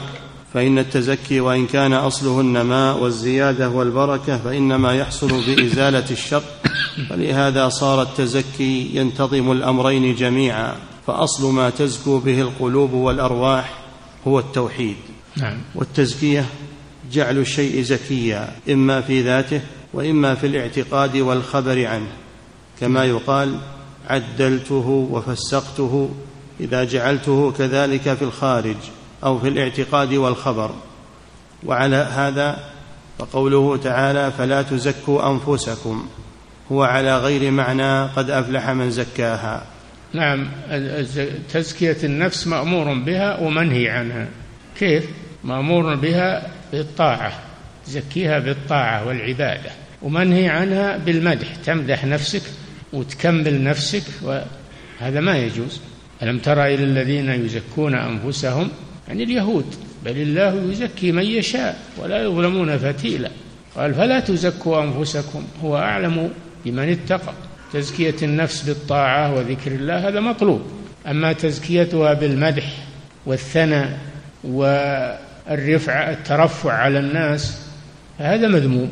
فإن التزكي وإن كان أصله النماء والزيادة والبركة فإنما يحصل بإزالة الشر. فلهذا صار التزكي ينتظم الأمرين جميعا. فأصل ما تزكو به القلوب والأرواح هو التوحيد. نعم. والتزكية جعل الشيء زكيا إما في ذاته وإما في الاعتقاد والخبر عنه. كما يقال عدلته وفسقته إذا جعلته كذلك في الخارج أو في الاعتقاد والخبر. وعلى هذا فقوله تعالى فلا تزكوا أنفسكم. هو على غير معنى قد أفلح من زكاها. نعم تزكية النفس مأمور بها ومنهي عنها. كيف؟ مأمور بها بالطاعة تزكيها بالطاعة والعبادة. ومنهي عنها بالمدح تمدح نفسك وتكمل نفسك وهذا ما يجوز. ألم تر إلى الذين يزكون أنفسهم؟ يعني اليهود. بل الله يزكي من يشاء ولا يظلمون فتيلا. قال فلا تزكوا أنفسكم هو أعلم بمن اتقى. تزكية النفس بالطاعة وذكر الله هذا مطلوب. أما تزكيتها بالمدح والثناء والرفع الترفع على الناس هذا مذموم.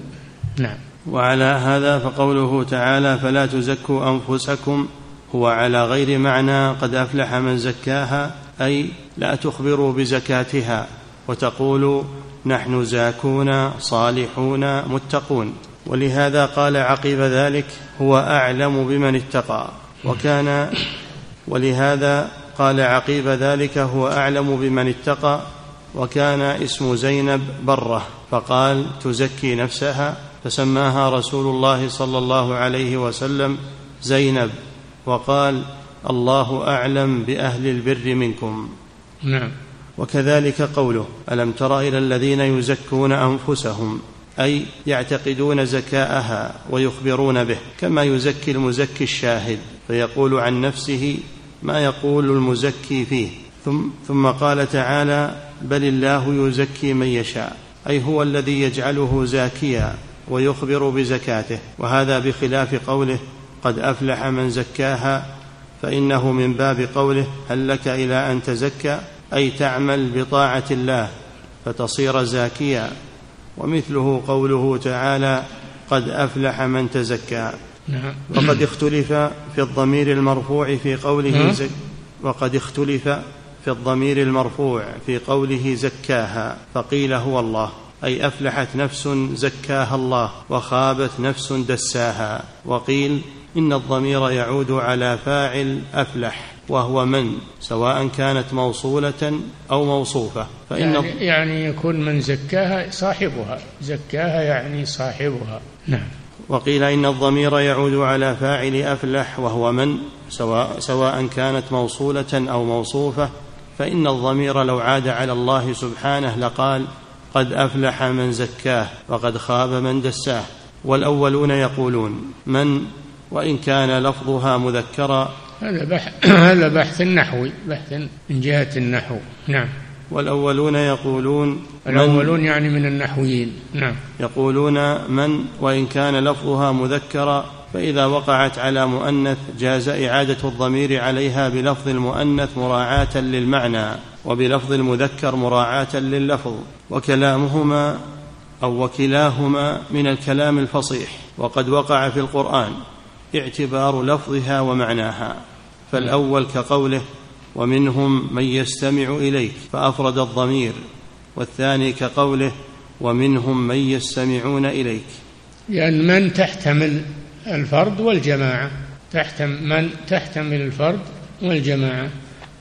نعم. وعلى هذا فقوله تعالى فلا تزكوا أنفسكم هو على غير معنى قد أفلح من زكاها أي لا تخبروا بزكاتها وتقولوا نحن زاكون صالحون متقون. ولهذا قال عقب ذلك هو أعلم بمن اتقى. وكان ولهذا قال عقيب ذلك هو أعلم بمن اتقى. وكان اسم زينب برة فقال تزكي نفسها. فسماها رسول الله صلى الله عليه وسلم زينب وقال الله أعلم بأهل البر منكم. نعم. وكذلك قوله ألم تر إلى الذين يزكون أنفسهم أي يعتقدون زكاءها ويخبرون به كما يزكي المزكي الشاهد فيقول عن نفسه ما يقول المزكي فيه. ثم, ثم قال تعالى بل الله يزكي من يشاء أي هو الذي يجعله زاكيا ويخبر بزكاته وهذا بخلاف قوله قد أفلح من زكاها فإنه من باب قوله هل لك إلى أن تزكى أي تعمل بطاعة الله فتصير زاكيا ومثله قوله تعالى قد أفلح من تزكى نعم. وقد اختلف في الضمير المرفوع في قوله. زك وقد اختلف في الضمير المرفوع في قوله زكاها فقيل هو الله أي أفلحت نفس زكاها الله وخابت نفس دساها وقيل إن الضمير يعود على فاعل أفلح وهو من سواء كانت موصولة أو موصوفة فإن يعني, يعني يكون من زكاها صاحبها زكاها يعني صاحبها. نعم. وقيل إن الضمير يعود على فاعل أفلح وهو من سواء, سواء كانت موصولة أو موصوفة فإن الضمير لو عاد على الله سبحانه لقال قد أفلح من زكاه وقد خاب من دساه. والأولون يقولون من وإن كان لفظها مذكرا. هذا بحث هذا بحث نحوي بحث من جهة النحو. نعم. والأولون يقولون الأولون يعني من النحويين. نعم. يقولون من وإن كان لفظها مذكرا. فإذا وقعت على مؤنث جاز إعادة الضمير عليها بلفظ المؤنث مراعاة للمعنى وبلفظ المذكر مراعاة لللفظ وكلامهما أو وكلاهما من الكلام الفصيح. وقد وقع في القرآن اعتبار لفظها ومعناها فالأول كقوله ومنهم من يستمع إليك فأفرد الضمير والثاني كقوله ومنهم من يستمعون إليك لأن من تحتمل الفرد والجماعة. تحتمل من تحتمل الفرد والجماعة.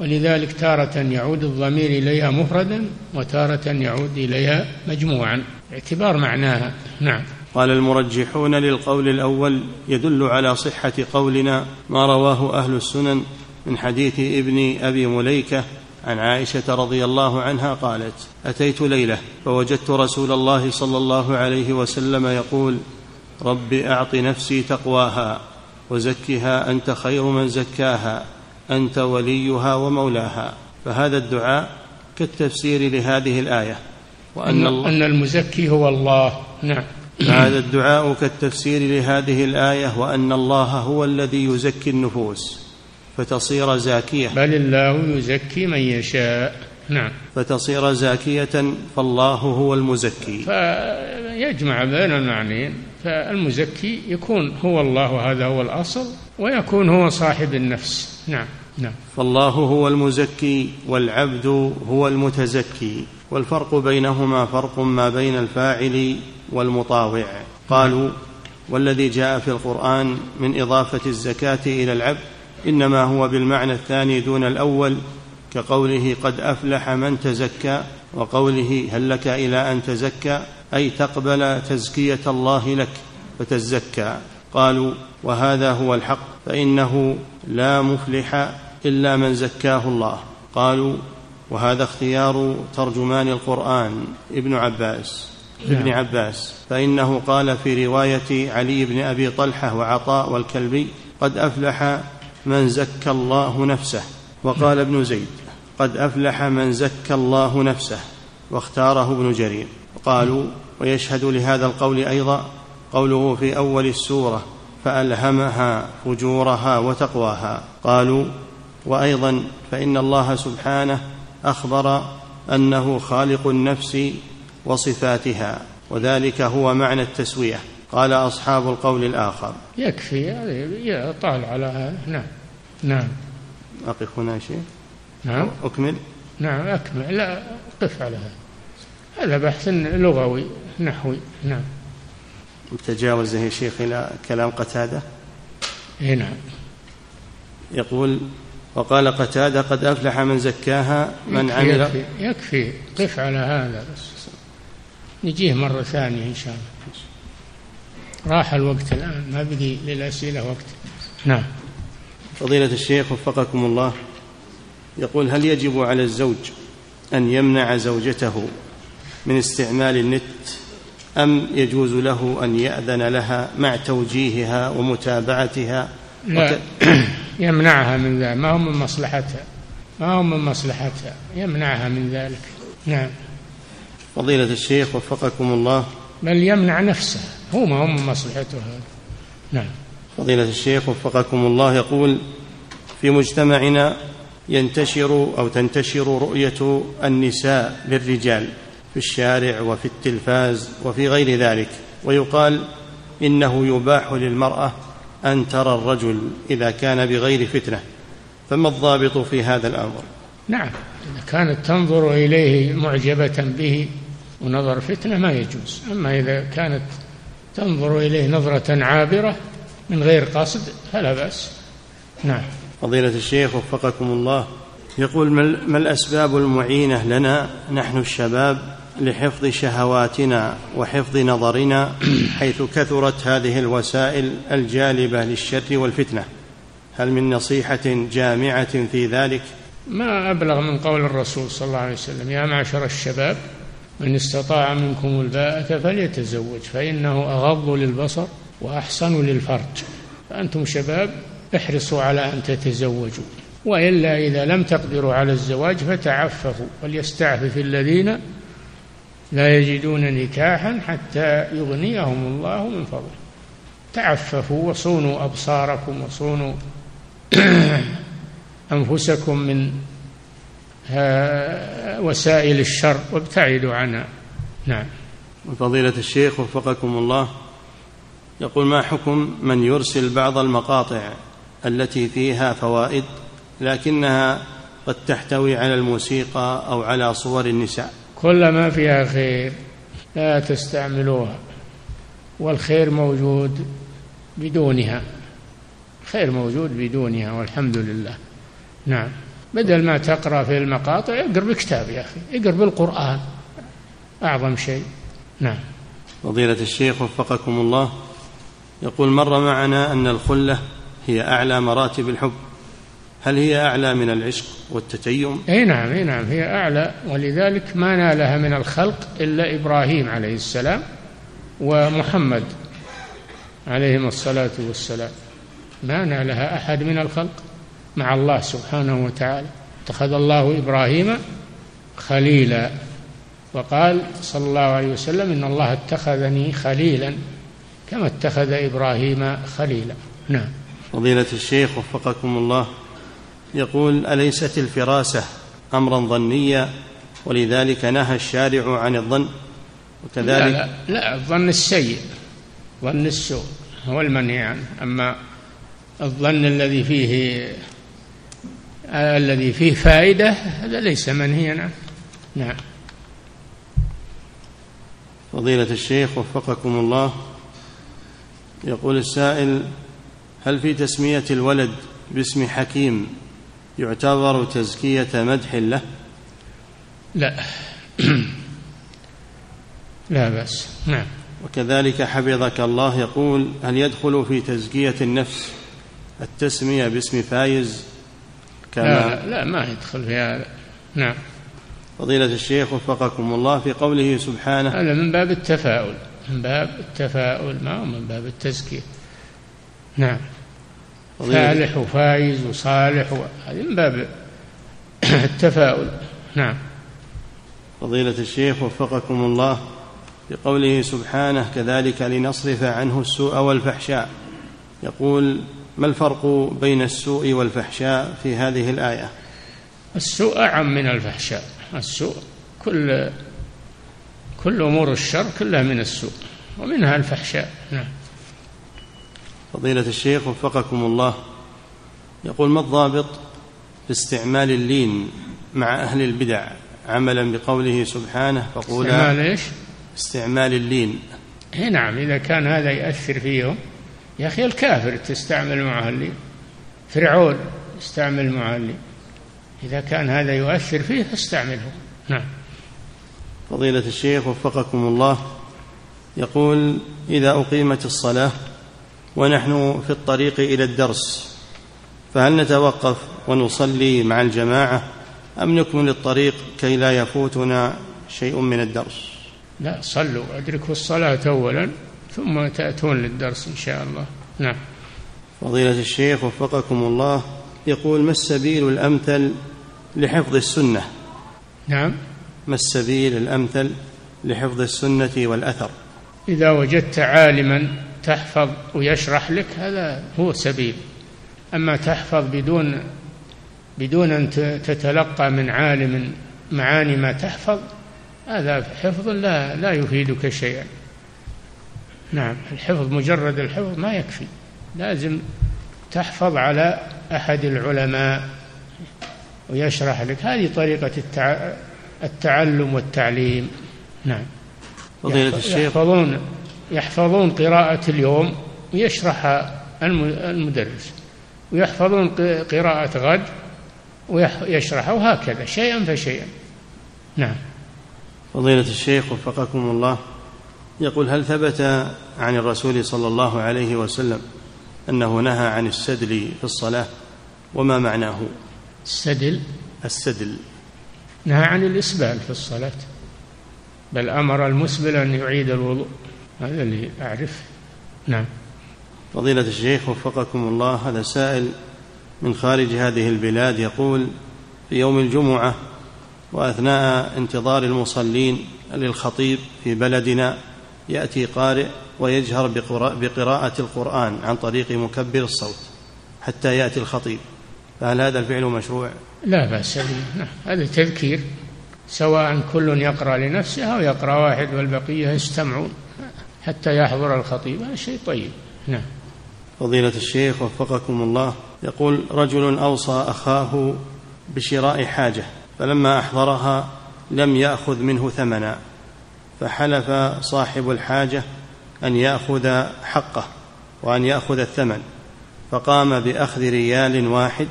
ولذلك تارة يعود الضمير إليها مفردا وتارة يعود إليها مجموعا. اعتبار معناها. نعم. قال المرجحون للقول الأول يدل على صحة قولنا ما رواه أهل السنن من حديث ابن أبي مليكة عن عائشة رضي الله عنها قالت أتيت ليلة فوجدت رسول الله صلى الله عليه وسلم يقول رب أعط نفسي تقواها وزكها أنت خير من زكاها أنت وليها ومولاها. فهذا الدعاء كالتفسير لهذه الآية. وأن الله أن المزكي هو الله. نعم. هذا الدعاء كالتفسير لهذه الآية وأن الله هو الذي يزكي النفوس فتصير زاكية. بل الله يزكي من يشاء. نعم. فتصير زاكية فالله هو المزكي. فيجمع بين المعنيين فالمزكي يكون هو الله هذا هو الأصل ويكون هو صاحب النفس. نعم نعم. فالله هو المزكي والعبد هو المتزكي والفرق بينهما فرق ما بين الفاعل والمطاوع. قالوا والذي جاء في القرآن من إضافة الزكاة إلى العبد إنما هو بالمعنى الثاني دون الأول كقوله قد أفلح من تزكى وقوله هل لك إلى أن تزكى أي تقبل تزكية الله لك فتزكى. قالوا وهذا هو الحق فإنه لا مفلح إلا من زكاه الله. قالوا وهذا اختيار ترجمان القرآن ابن عباس. ابن نعم. عباس. فإنه قال في رواية علي بن أبي طلحة وعطاء والكلبي قد أفلح من زكى الله نفسه. وقال ابن زيد قد أفلح من زكى الله نفسه. واختاره ابن جرير. قالوا ويشهد لهذا القول أيضا قوله في أول السورة فألهمها فجورها وتقواها. قالوا وأيضا فإن الله سبحانه أخبر أنه خالق النفس وصفاتها وذلك هو معنى التسوية. قال أصحاب القول الآخر. يكفي طال على هذا نعم نعم. أقف هنا شيء نعم. أكمل. نعم أكمل. لا قف على هذا. هذا بحث لغوي نحوي نعم. تجاوز يا شيخ إلى كلام قتادة؟ إي نعم. يقول وقال قتادة قد أفلح من زكاها من يكفي عمل. يكفي, يكفي. قف على هذا. بس نجيه مرة ثانية إن شاء الله. راح الوقت الآن ما بدي للأسئلة وقت. نعم. فضيلة الشيخ وفقكم الله. يقول هل يجب على الزوج أن يمنع زوجته من استعمال النت أم يجوز له أن يأذن لها مع توجيهها ومتابعتها؟ لا. يمنعها من ذلك. ما هو من مصلحتها. ما هو من مصلحتها. يمنعها من ذلك. نعم. فضيلة الشيخ وفقكم الله. بل يمنع نفسه. هو ما هو من مصلحته هذا نعم. فضيلة الشيخ وفقكم الله يقول في مجتمعنا ينتشر أو تنتشر رؤية النساء للرجال. في الشارع وفي التلفاز وفي غير ذلك ويقال إنه يباح للمرأة أن ترى الرجل إذا كان بغير فتنة. فما الضابط في هذا الأمر؟ نعم إذا كانت تنظر إليه معجبة به ونظر فتنة ما يجوز. أما إذا كانت تنظر إليه نظرة عابرة من غير قصد فلا بأس. نعم. فضيلة الشيخ وفقكم الله يقول ما الأسباب المعينة لنا؟ نحن الشباب لحفظ شهواتنا وحفظ نظرنا حيث كثرت هذه الوسائل الجالبة للشر والفتنة. هل من نصيحة جامعة في ذلك؟ ما أبلغ من قول الرسول صلى الله عليه وسلم يا معشر الشباب من استطاع منكم الباءة فليتزوج فإنه أغض للبصر وأحسن للفرج. فأنتم شباب احرصوا على أن تتزوجوا وإلا إذا لم تقدروا على الزواج فتعففوا وليستعفف الذين لا يجدون نكاحا حتى يغنيهم الله من فضله. تعففوا وصونوا أبصاركم وصونوا أنفسكم من وسائل الشر وابتعدوا عنها. نعم. فضيلة الشيخ وفقكم الله يقول ما حكم من يرسل بعض المقاطع التي فيها فوائد لكنها قد تحتوي على الموسيقى أو على صور النساء؟ كل ما فيها خير لا تستعملوها والخير موجود بدونها خير موجود بدونها والحمد لله. نعم. بدل ما تقرأ في المقاطع اقرأ بكتاب يا أخي اقرأ بالقرآن أعظم شيء. نعم. فضيلة الشيخ وفقكم الله يقول مر معنا أن الخلة هي أعلى مراتب الحب. هل هي أعلى من العشق والتتيم؟ أي نعم أي نعم هي أعلى ولذلك ما نالها من الخلق إلا إبراهيم عليه السلام ومحمد عليهم الصلاة والسلام. ما نالها أحد من الخلق مع الله سبحانه وتعالى. اتخذ الله إبراهيم خليلا وقال صلى الله عليه وسلم إن الله اتخذني خليلا كما اتخذ إبراهيم خليلا. نعم. فضيلة الشيخ وفقكم الله يقول أليست الفراسة امرا ظنيا ولذلك نهى الشارع عن الظن؟ وكذلك لا, لا, لا الظن السيء ظن السوء هو المنهي عنه. أما الظن الذي فيه الذي فيه فائدة هذا ليس منهيا عنه. نعم. فضيلة الشيخ وفقكم الله يقول السائل هل في تسمية الولد باسم حكيم يعتبر تزكية مدح له؟ لا. لا بأس. نعم. وكذلك حفظك الله يقول هل يدخل في تزكية النفس التسمية باسم فايز؟ كما لا, لا ما يدخل في هذا نعم. فضيلة الشيخ وفقكم الله في قوله سبحانه هذا من باب التفاؤل. من باب التفاؤل ما هو من باب التزكية؟ نعم. فالح وفايز وصالح هذه من باب التفاؤل. نعم. فضيلة الشيخ وفقكم الله بقوله سبحانه كذلك لنصرف عنه السوء والفحشاء. يقول ما الفرق بين السوء والفحشاء في هذه الآية? السوء أعم من الفحشاء. السوء كل كل أمور الشر كلها من السوء ومنها الفحشاء. نعم. فضيلة الشيخ وفقكم الله. يقول ما الضابط في استعمال اللين مع أهل البدع؟ عملا بقوله سبحانه فقولا استعمال إيش؟ استعمال اللين. إي نعم إذا كان هذا يأثر فيهم يا أخي الكافر تستعمل معه اللين. فرعون يستعمل معه اللين. إذا كان هذا يؤثر فيه فاستعمله. نعم. فضيلة الشيخ وفقكم الله. يقول إذا أقيمت الصلاة ونحن في الطريق إلى الدرس فهل نتوقف ونصلي مع الجماعة أم نكمل الطريق كي لا يفوتنا شيء من الدرس؟ لا صلوا أدركوا الصلاة أولا ثم تأتون للدرس إن شاء الله. نعم. فضيلة الشيخ وفقكم الله يقول ما السبيل الأمثل لحفظ السنة؟ نعم. ما السبيل الأمثل لحفظ السنة والأثر؟ إذا وجدت عالما تحفظ ويشرح لك هذا هو سبيل. أما تحفظ بدون بدون أن تتلقى من عالم معاني ما تحفظ هذا حفظ لا لا يفيدك شيئا. نعم الحفظ مجرد الحفظ ما يكفي. لازم تحفظ على أحد العلماء ويشرح لك. هذه طريقة التعلم والتعليم. نعم. فضيلة الشيخ. يحفظون. يحفظون قراءة اليوم ويشرحها المدرس. ويحفظون قراءة غد ويشرحها وهكذا شيئا فشيئا. نعم. فضيلة الشيخ وفقكم الله يقول هل ثبت عن الرسول صلى الله عليه وسلم أنه نهى عن السدل في الصلاة؟ وما معناه؟ السدل؟ السدل. نهى عن الإسبال في الصلاة. بل أمر المسبل أن يعيد الوضوء. هذا اللي أعرف. نعم. فضيلة الشيخ وفقكم الله هذا سائل من خارج هذه البلاد يقول في يوم الجمعة وأثناء انتظار المصلين للخطيب في بلدنا يأتي قارئ ويجهر بقراءة القرآن عن طريق مكبر الصوت حتى يأتي الخطيب. فهل هذا الفعل مشروع؟ لا بأس به. نعم. هذا تذكير سواء كل يقرأ لنفسه أو يقرأ واحد والبقية يستمعون. حتى يحضر الخطيب. هذا شيء طيب. نعم. فضيلة الشيخ وفقكم الله. يقول رجل أوصى أخاه بشراء حاجة فلما أحضرها لم يأخذ منه ثمنا فحلف صاحب الحاجة أن يأخذ حقه وأن يأخذ الثمن فقام بأخذ ريال واحد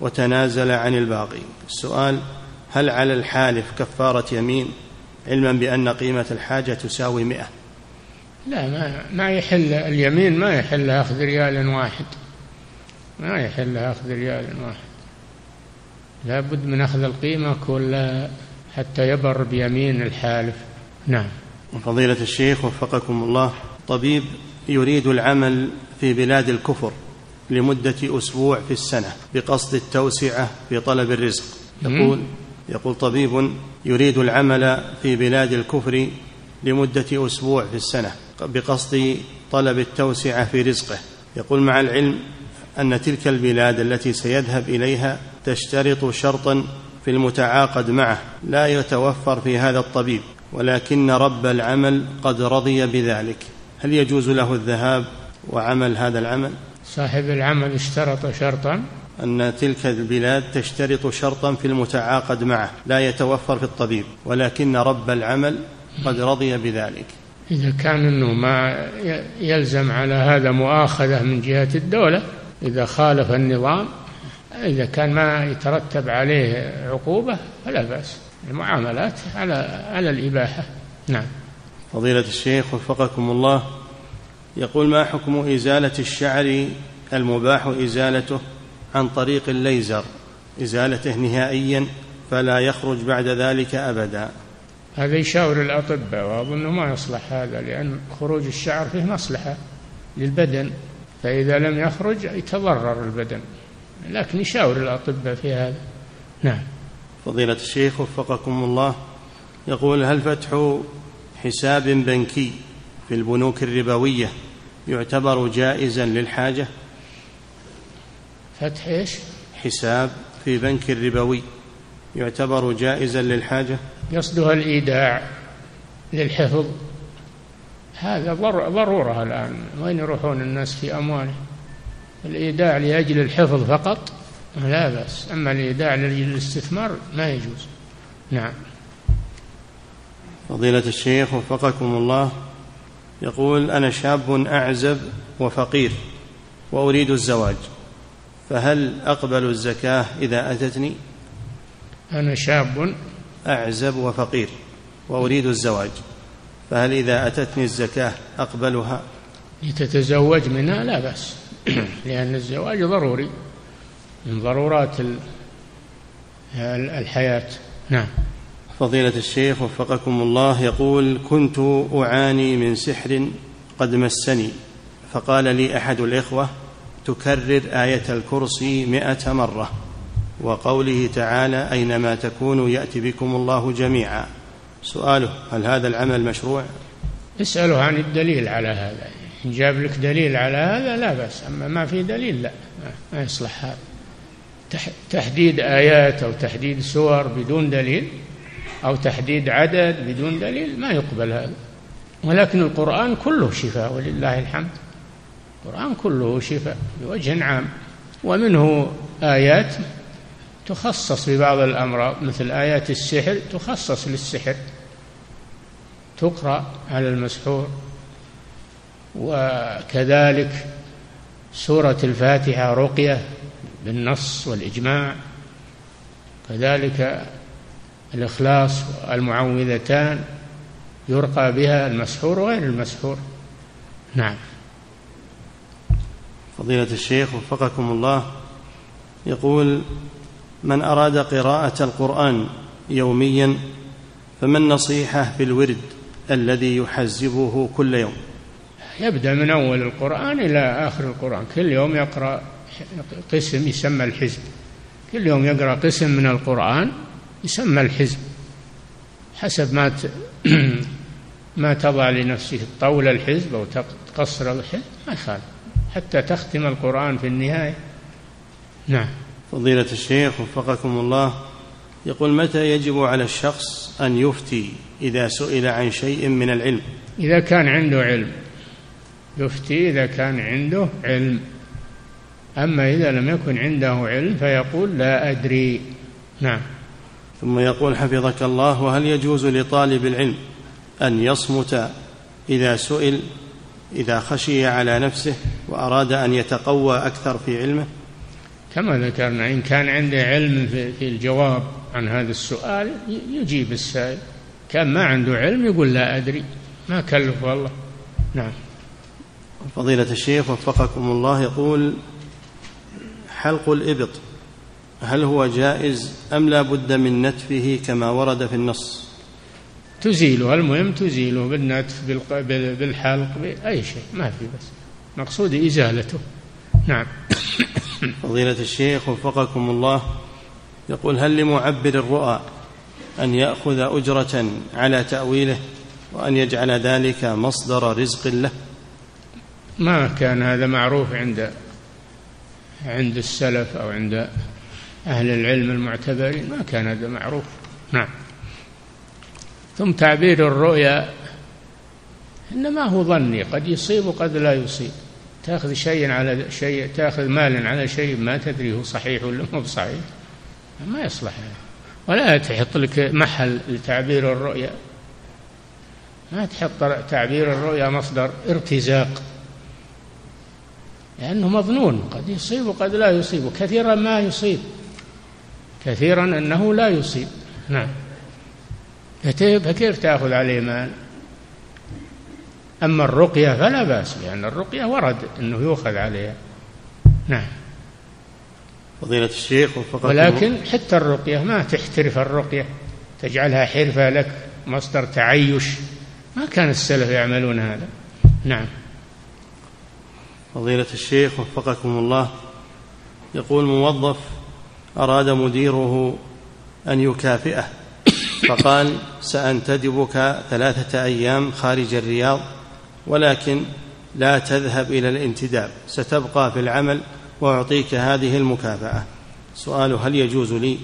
وتنازل عن الباقي. السؤال هل على الحالف كفارة يمين؟ علما بأن قيمة الحاجة تساوي مئة. لا ما, ما يحل اليمين ما يحل أخذ ريال واحد. ما يحل أخذ ريال واحد. لا بد من أخذ القيمة كلها حتى يبر بيمين الحالف. نعم. فضيلة الشيخ وفقكم الله طبيب يريد العمل في بلاد الكفر لمدة أسبوع في السنة بقصد التوسعة في طلب الرزق. يقول يقول طبيب يريد العمل في بلاد الكفر لمدة أسبوع في السنة بقصد طلب التوسعة في رزقه. يقول مع العلم أن تلك البلاد التي سيذهب إليها تشترط شرطا في المتعاقد معه لا يتوفر في هذا الطبيب ولكن رب العمل قد رضي بذلك. هل يجوز له الذهاب وعمل هذا العمل؟ صاحب العمل اشترط شرطا؟ أن تلك البلاد تشترط شرطا في المتعاقد معه لا يتوفر في الطبيب ولكن رب العمل قد رضي بذلك. إذا كان أنه ما يلزم على هذا مؤاخذة من جهة الدولة إذا خالف النظام إذا كان ما يترتب عليه عقوبة فلا بأس. المعاملات على على الإباحة. نعم. فضيلة الشيخ وفقكم الله يقول ما حكم إزالة الشعر المباح إزالته عن طريق الليزر؟ إزالته نهائيا فلا يخرج بعد ذلك أبدا. هذا يشاور الأطباء وأظن ما يصلح هذا لأن خروج الشعر فيه مصلحة للبدن فإذا لم يخرج يتضرر البدن. لكن يشاور الأطباء في هذا. نعم. فضيلة الشيخ وفقكم الله يقول هل فتح حساب بنكي في البنوك الربوية يعتبر جائزا للحاجة؟ فتح إيش؟ حساب في بنك ربوي يعتبر جائزا للحاجة؟ قصدها الإيداع للحفظ. هذا ضرورة الآن. وين يروحون الناس في أموالهم؟ الإيداع لأجل الحفظ فقط؟ لا بأس. أما الإيداع لأجل الاستثمار ما يجوز. نعم. فضيلة الشيخ وفقكم الله. يقول أنا شاب أعزب وفقير وأريد الزواج فهل أقبل الزكاة إذا أتتني؟ أنا شاب أعزب وفقير وأريد الزواج فهل إذا أتتني الزكاة أقبلها؟ لتتزوج منها لا بأس لأن الزواج ضروري من ضرورات الحياة. نعم. فضيلة الشيخ وفقكم الله يقول كنت أعاني من سحر قد مسني فقال لي أحد الإخوة تكرر آية الكرسي مئة مرة. وقوله تعالى أينما تكونوا يأتي بكم الله جميعا. سؤاله هل هذا العمل مشروع؟ اسأله عن الدليل على هذا. إن جاب لك دليل على هذا لا بأس أما ما في دليل لا ما يصلح هذا. تحديد آيات أو تحديد سور بدون دليل أو تحديد عدد بدون دليل ما يقبل هذا. ولكن القرآن كله شفاء ولله الحمد. القرآن كله شفاء بوجه عام. ومنه آيات تخصص ببعض الأمراض مثل آيات السحر تخصص للسحر. تقرأ على المسحور. وكذلك سورة الفاتحة رقية بالنص والإجماع. كذلك الإخلاص المعوذتان يرقى بها المسحور وغير المسحور. نعم. فضيلة الشيخ وفقكم الله يقول من أراد قراءة القرآن يوميا فما النصيحة في الورد الذي يحزبه كل يوم؟ يبدأ من أول القرآن إلى آخر القرآن. كل يوم يقرأ قسم يسمى الحزب. كل يوم يقرأ قسم من القرآن يسمى الحزب. حسب ما ما تضع لنفسك طول الحزب أو تقصر الحزب ما يخالف. حتى تختم القرآن في النهاية. نعم. فضيلة الشيخ وفقكم الله يقول متى يجب على الشخص أن يفتي إذا سئل عن شيء من العلم؟ إذا كان عنده علم. يفتي إذا كان عنده علم. أما إذا لم يكن عنده علم فيقول لا أدري نعم. ثم يقول حفظك الله وهل يجوز لطالب العلم أن يصمت إذا سئل إذا خشي على نفسه وأراد أن يتقوى أكثر في علمه؟ كما ذكرنا إن كان عنده علم في الجواب عن هذا السؤال يجيب السائل. كان ما عنده علم يقول لا أدري. ما كلف الله نعم. فضيلة الشيخ وفقكم الله يقول حلق الإبط هل هو جائز أم لا بد من نتفه كما ورد في النص؟ تزيله المهم تزيله بالنتف بالحلق بأي شيء ما في بس. مقصود إزالته. نعم. فضيلة الشيخ وفقكم الله يقول هل لمعبر الرؤى أن يأخذ أجرة على تأويله وأن يجعل ذلك مصدر رزق له؟ ما كان هذا معروف عند عند السلف أو عند أهل العلم المعتبرين ما كان هذا معروف. نعم. ثم تعبير الرؤيا إنما هو ظني قد يصيب وقد لا يصيب. تاخذ شيء على شيء تاخذ مالا على شيء ما تدري هو صحيح ولا مو بصحيح. ما يصلح. ولا تحط لك محل لتعبير الرؤيا. ما تحط تعبير الرؤيا مصدر ارتزاق. لأنه مظنون قد يصيب وقد لا يصيب كثيرا ما يصيب. كثيرا أنه لا يصيب. نعم. فكيف تأخذ عليه مال؟ أما الرقية فلا بأس لأن الرقية ورد أنه يؤخذ عليها. نعم. فضيلة الشيخ وفقكم ولكن حتى الرقية ما تحترف الرقية تجعلها حرفة لك مصدر تعيش. ما كان السلف يعملون هذا. نعم. فضيلة الشيخ وفقكم الله. يقول موظف أراد مديره أن يكافئه. فقال سأنتدبك ثلاثة أيام خارج الرياض. ولكن لا تذهب إلى الانتداب ستبقى في العمل وأعطيك هذه المكافأة. سؤال هل يجوز لي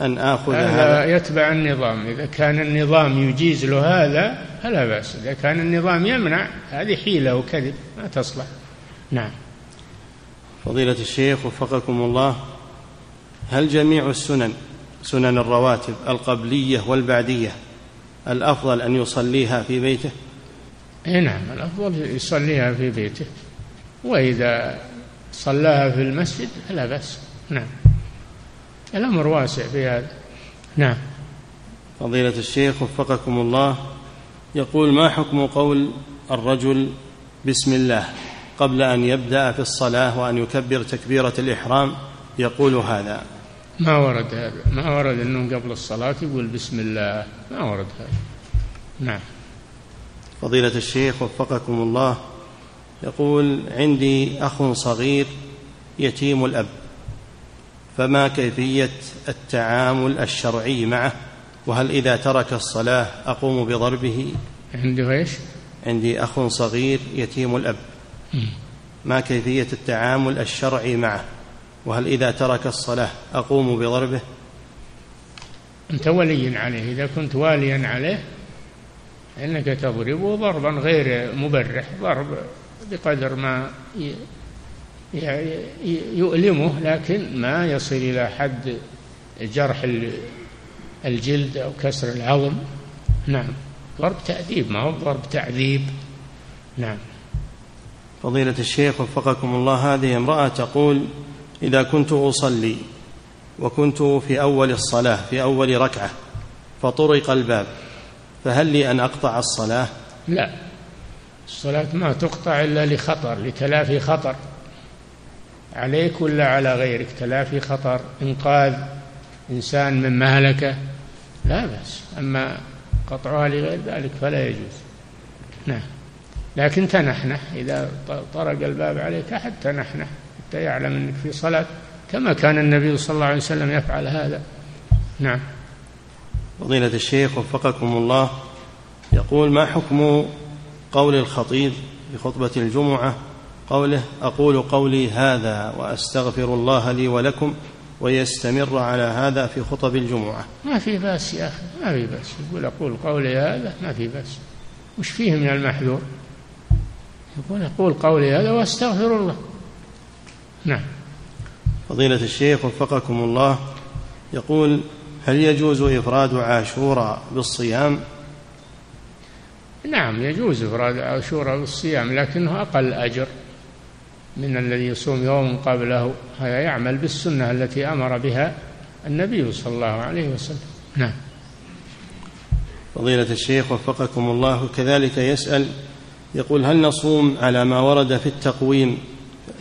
أن آخذ هذا؟ يتبع النظام. إذا كان النظام يجيز له هذا فلا بأس. إذا كان النظام يمنع هذه حيلة وكذب ما تصلح. نعم. فضيلة الشيخ وفقكم الله هل جميع السنن سنن الرواتب القبلية والبعدية الأفضل أن يصليها في بيته؟ نعم الأفضل يصليها في بيته. وإذا صلاها في المسجد فلا بأس. نعم. الأمر واسع في هذا. نعم. فضيلة الشيخ وفقكم الله يقول ما حكم قول الرجل بسم الله قبل أن يبدأ في الصلاة وأن يكبر تكبيرة الإحرام؟ يقول هذا. ما ورد هذا. ما ورد أنه قبل الصلاة يقول بسم الله. ما ورد هذا. نعم. فضيلة الشيخ وفقكم الله يقول عندي أخ صغير يتيم الأب فما كيفية التعامل الشرعي معه؟ وهل إذا ترك الصلاة أقوم بضربه؟ عنده إيش عندي أخ صغير يتيم الأب ما كيفية التعامل الشرعي معه؟ وهل إذا ترك الصلاة أقوم بضربه؟ أنت ولي عليه إذا كنت واليا عليه إنك تضربه ضربا غير مبرح ضرب بقدر ما يؤلمه لكن ما يصل إلى حد جرح الجلد أو كسر العظم. نعم. ضرب تأديب ما هو ضرب تعذيب نعم. فضيلة الشيخ وفقكم الله هذه امرأة تقول إذا كنت أصلي وكنت في أول الصلاة في أول ركعة فطرق الباب. فهل لي أن أقطع الصلاة؟ لا. الصلاة ما تقطع إلا لخطر لتلافي خطر. عليك ولا على غيرك؟ تلافي خطر إنقاذ إنسان من مهلكة؟ لا بأس. أما قطعها لغير ذلك فلا يجوز. نعم. لكن تنحنح. إذا طرق الباب عليك أحد تنحنح. حتى يعلم أنك في صلاة كما كان النبي صلى الله عليه وسلم يفعل هذا. نعم. فضيلة الشيخ وفقكم الله. يقول ما حكم قول الخطيب في خطبة الجمعة قوله أقول قولي هذا وأستغفر الله لي ولكم ويستمر على هذا في خطب الجمعة؟ ما في بأس يا أخي ما في بأس. يقول أقول قولي هذا ما في بأس. وش فيه من المحذور؟ يقول أقول قولي هذا وأستغفر الله. نعم. فضيلة الشيخ وفقكم الله. يقول هل يجوز إفراد عاشوراء بالصيام؟ نعم يجوز إفراد عاشوراء بالصيام لكنه أقل أجر من الذي يصوم يوم قبله. هذا يعمل بالسنة التي أمر بها النبي صلى الله عليه وسلم. نعم. فضيلة الشيخ وفقكم الله. كذلك يسأل يقول هل نصوم على ما ورد في التقويم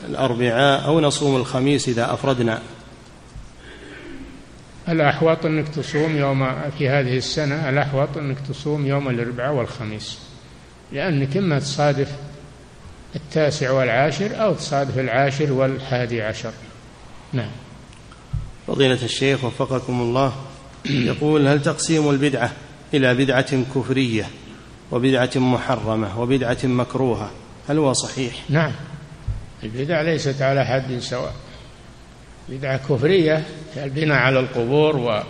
الأربعاء أو نصوم الخميس إذا أفردنا؟ الأحوط أنك تصوم يوم في هذه السنة الأحوط أنك تصوم يوم الأربعاء والخميس. لأنك إما تصادف التاسع والعاشر أو تصادف العاشر والحادي عشر. نعم. فضيلة الشيخ وفقكم الله يقول هل تقسيم البدعة إلى بدعة كفرية وبدعة محرمة وبدعة مكروهة؟ هل هو صحيح؟ نعم. البدع ليست على حد سواء. بدعة كفرية البناء على القبور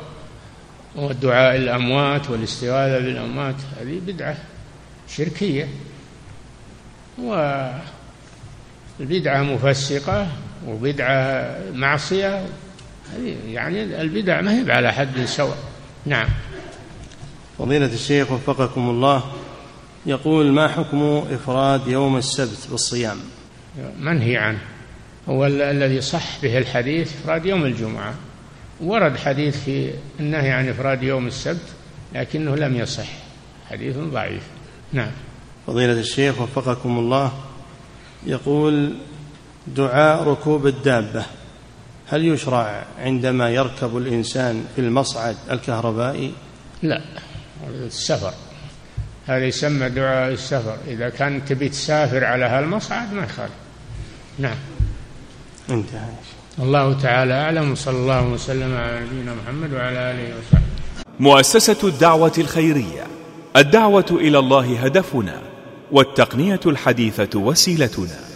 والدعاء الأموات والاستغاثة بالأموات هذه بدعة شركية. والبدعة مفسقة وبدعة معصية هذه يعني البدع ما هي على حد سواء. نعم. فضيلة الشيخ وفقكم الله يقول ما حكم إفراد يوم السبت بالصيام؟ منهي عنه. هو الذي صح به الحديث إفراد يوم الجمعة. ورد حديث في النهي عن إفراد يوم السبت لكنه لم يصح. حديث ضعيف. نعم. فضيلة الشيخ وفقكم الله يقول دعاء ركوب الدابة. هل يشرع عندما يركب الإنسان في المصعد الكهربائي؟ لا. السفر. هذا يسمى دعاء السفر. إذا كان تبي تسافر على هالمصعد ما يخالف. نعم. انتهى. الله تعالى أعلم وصلى الله وسلم على نبينا محمد وعلى آله وصحبه. مؤسسة الدعوة الخيرية. الدعوة إلى الله هدفنا والتقنية الحديثة وسيلتنا.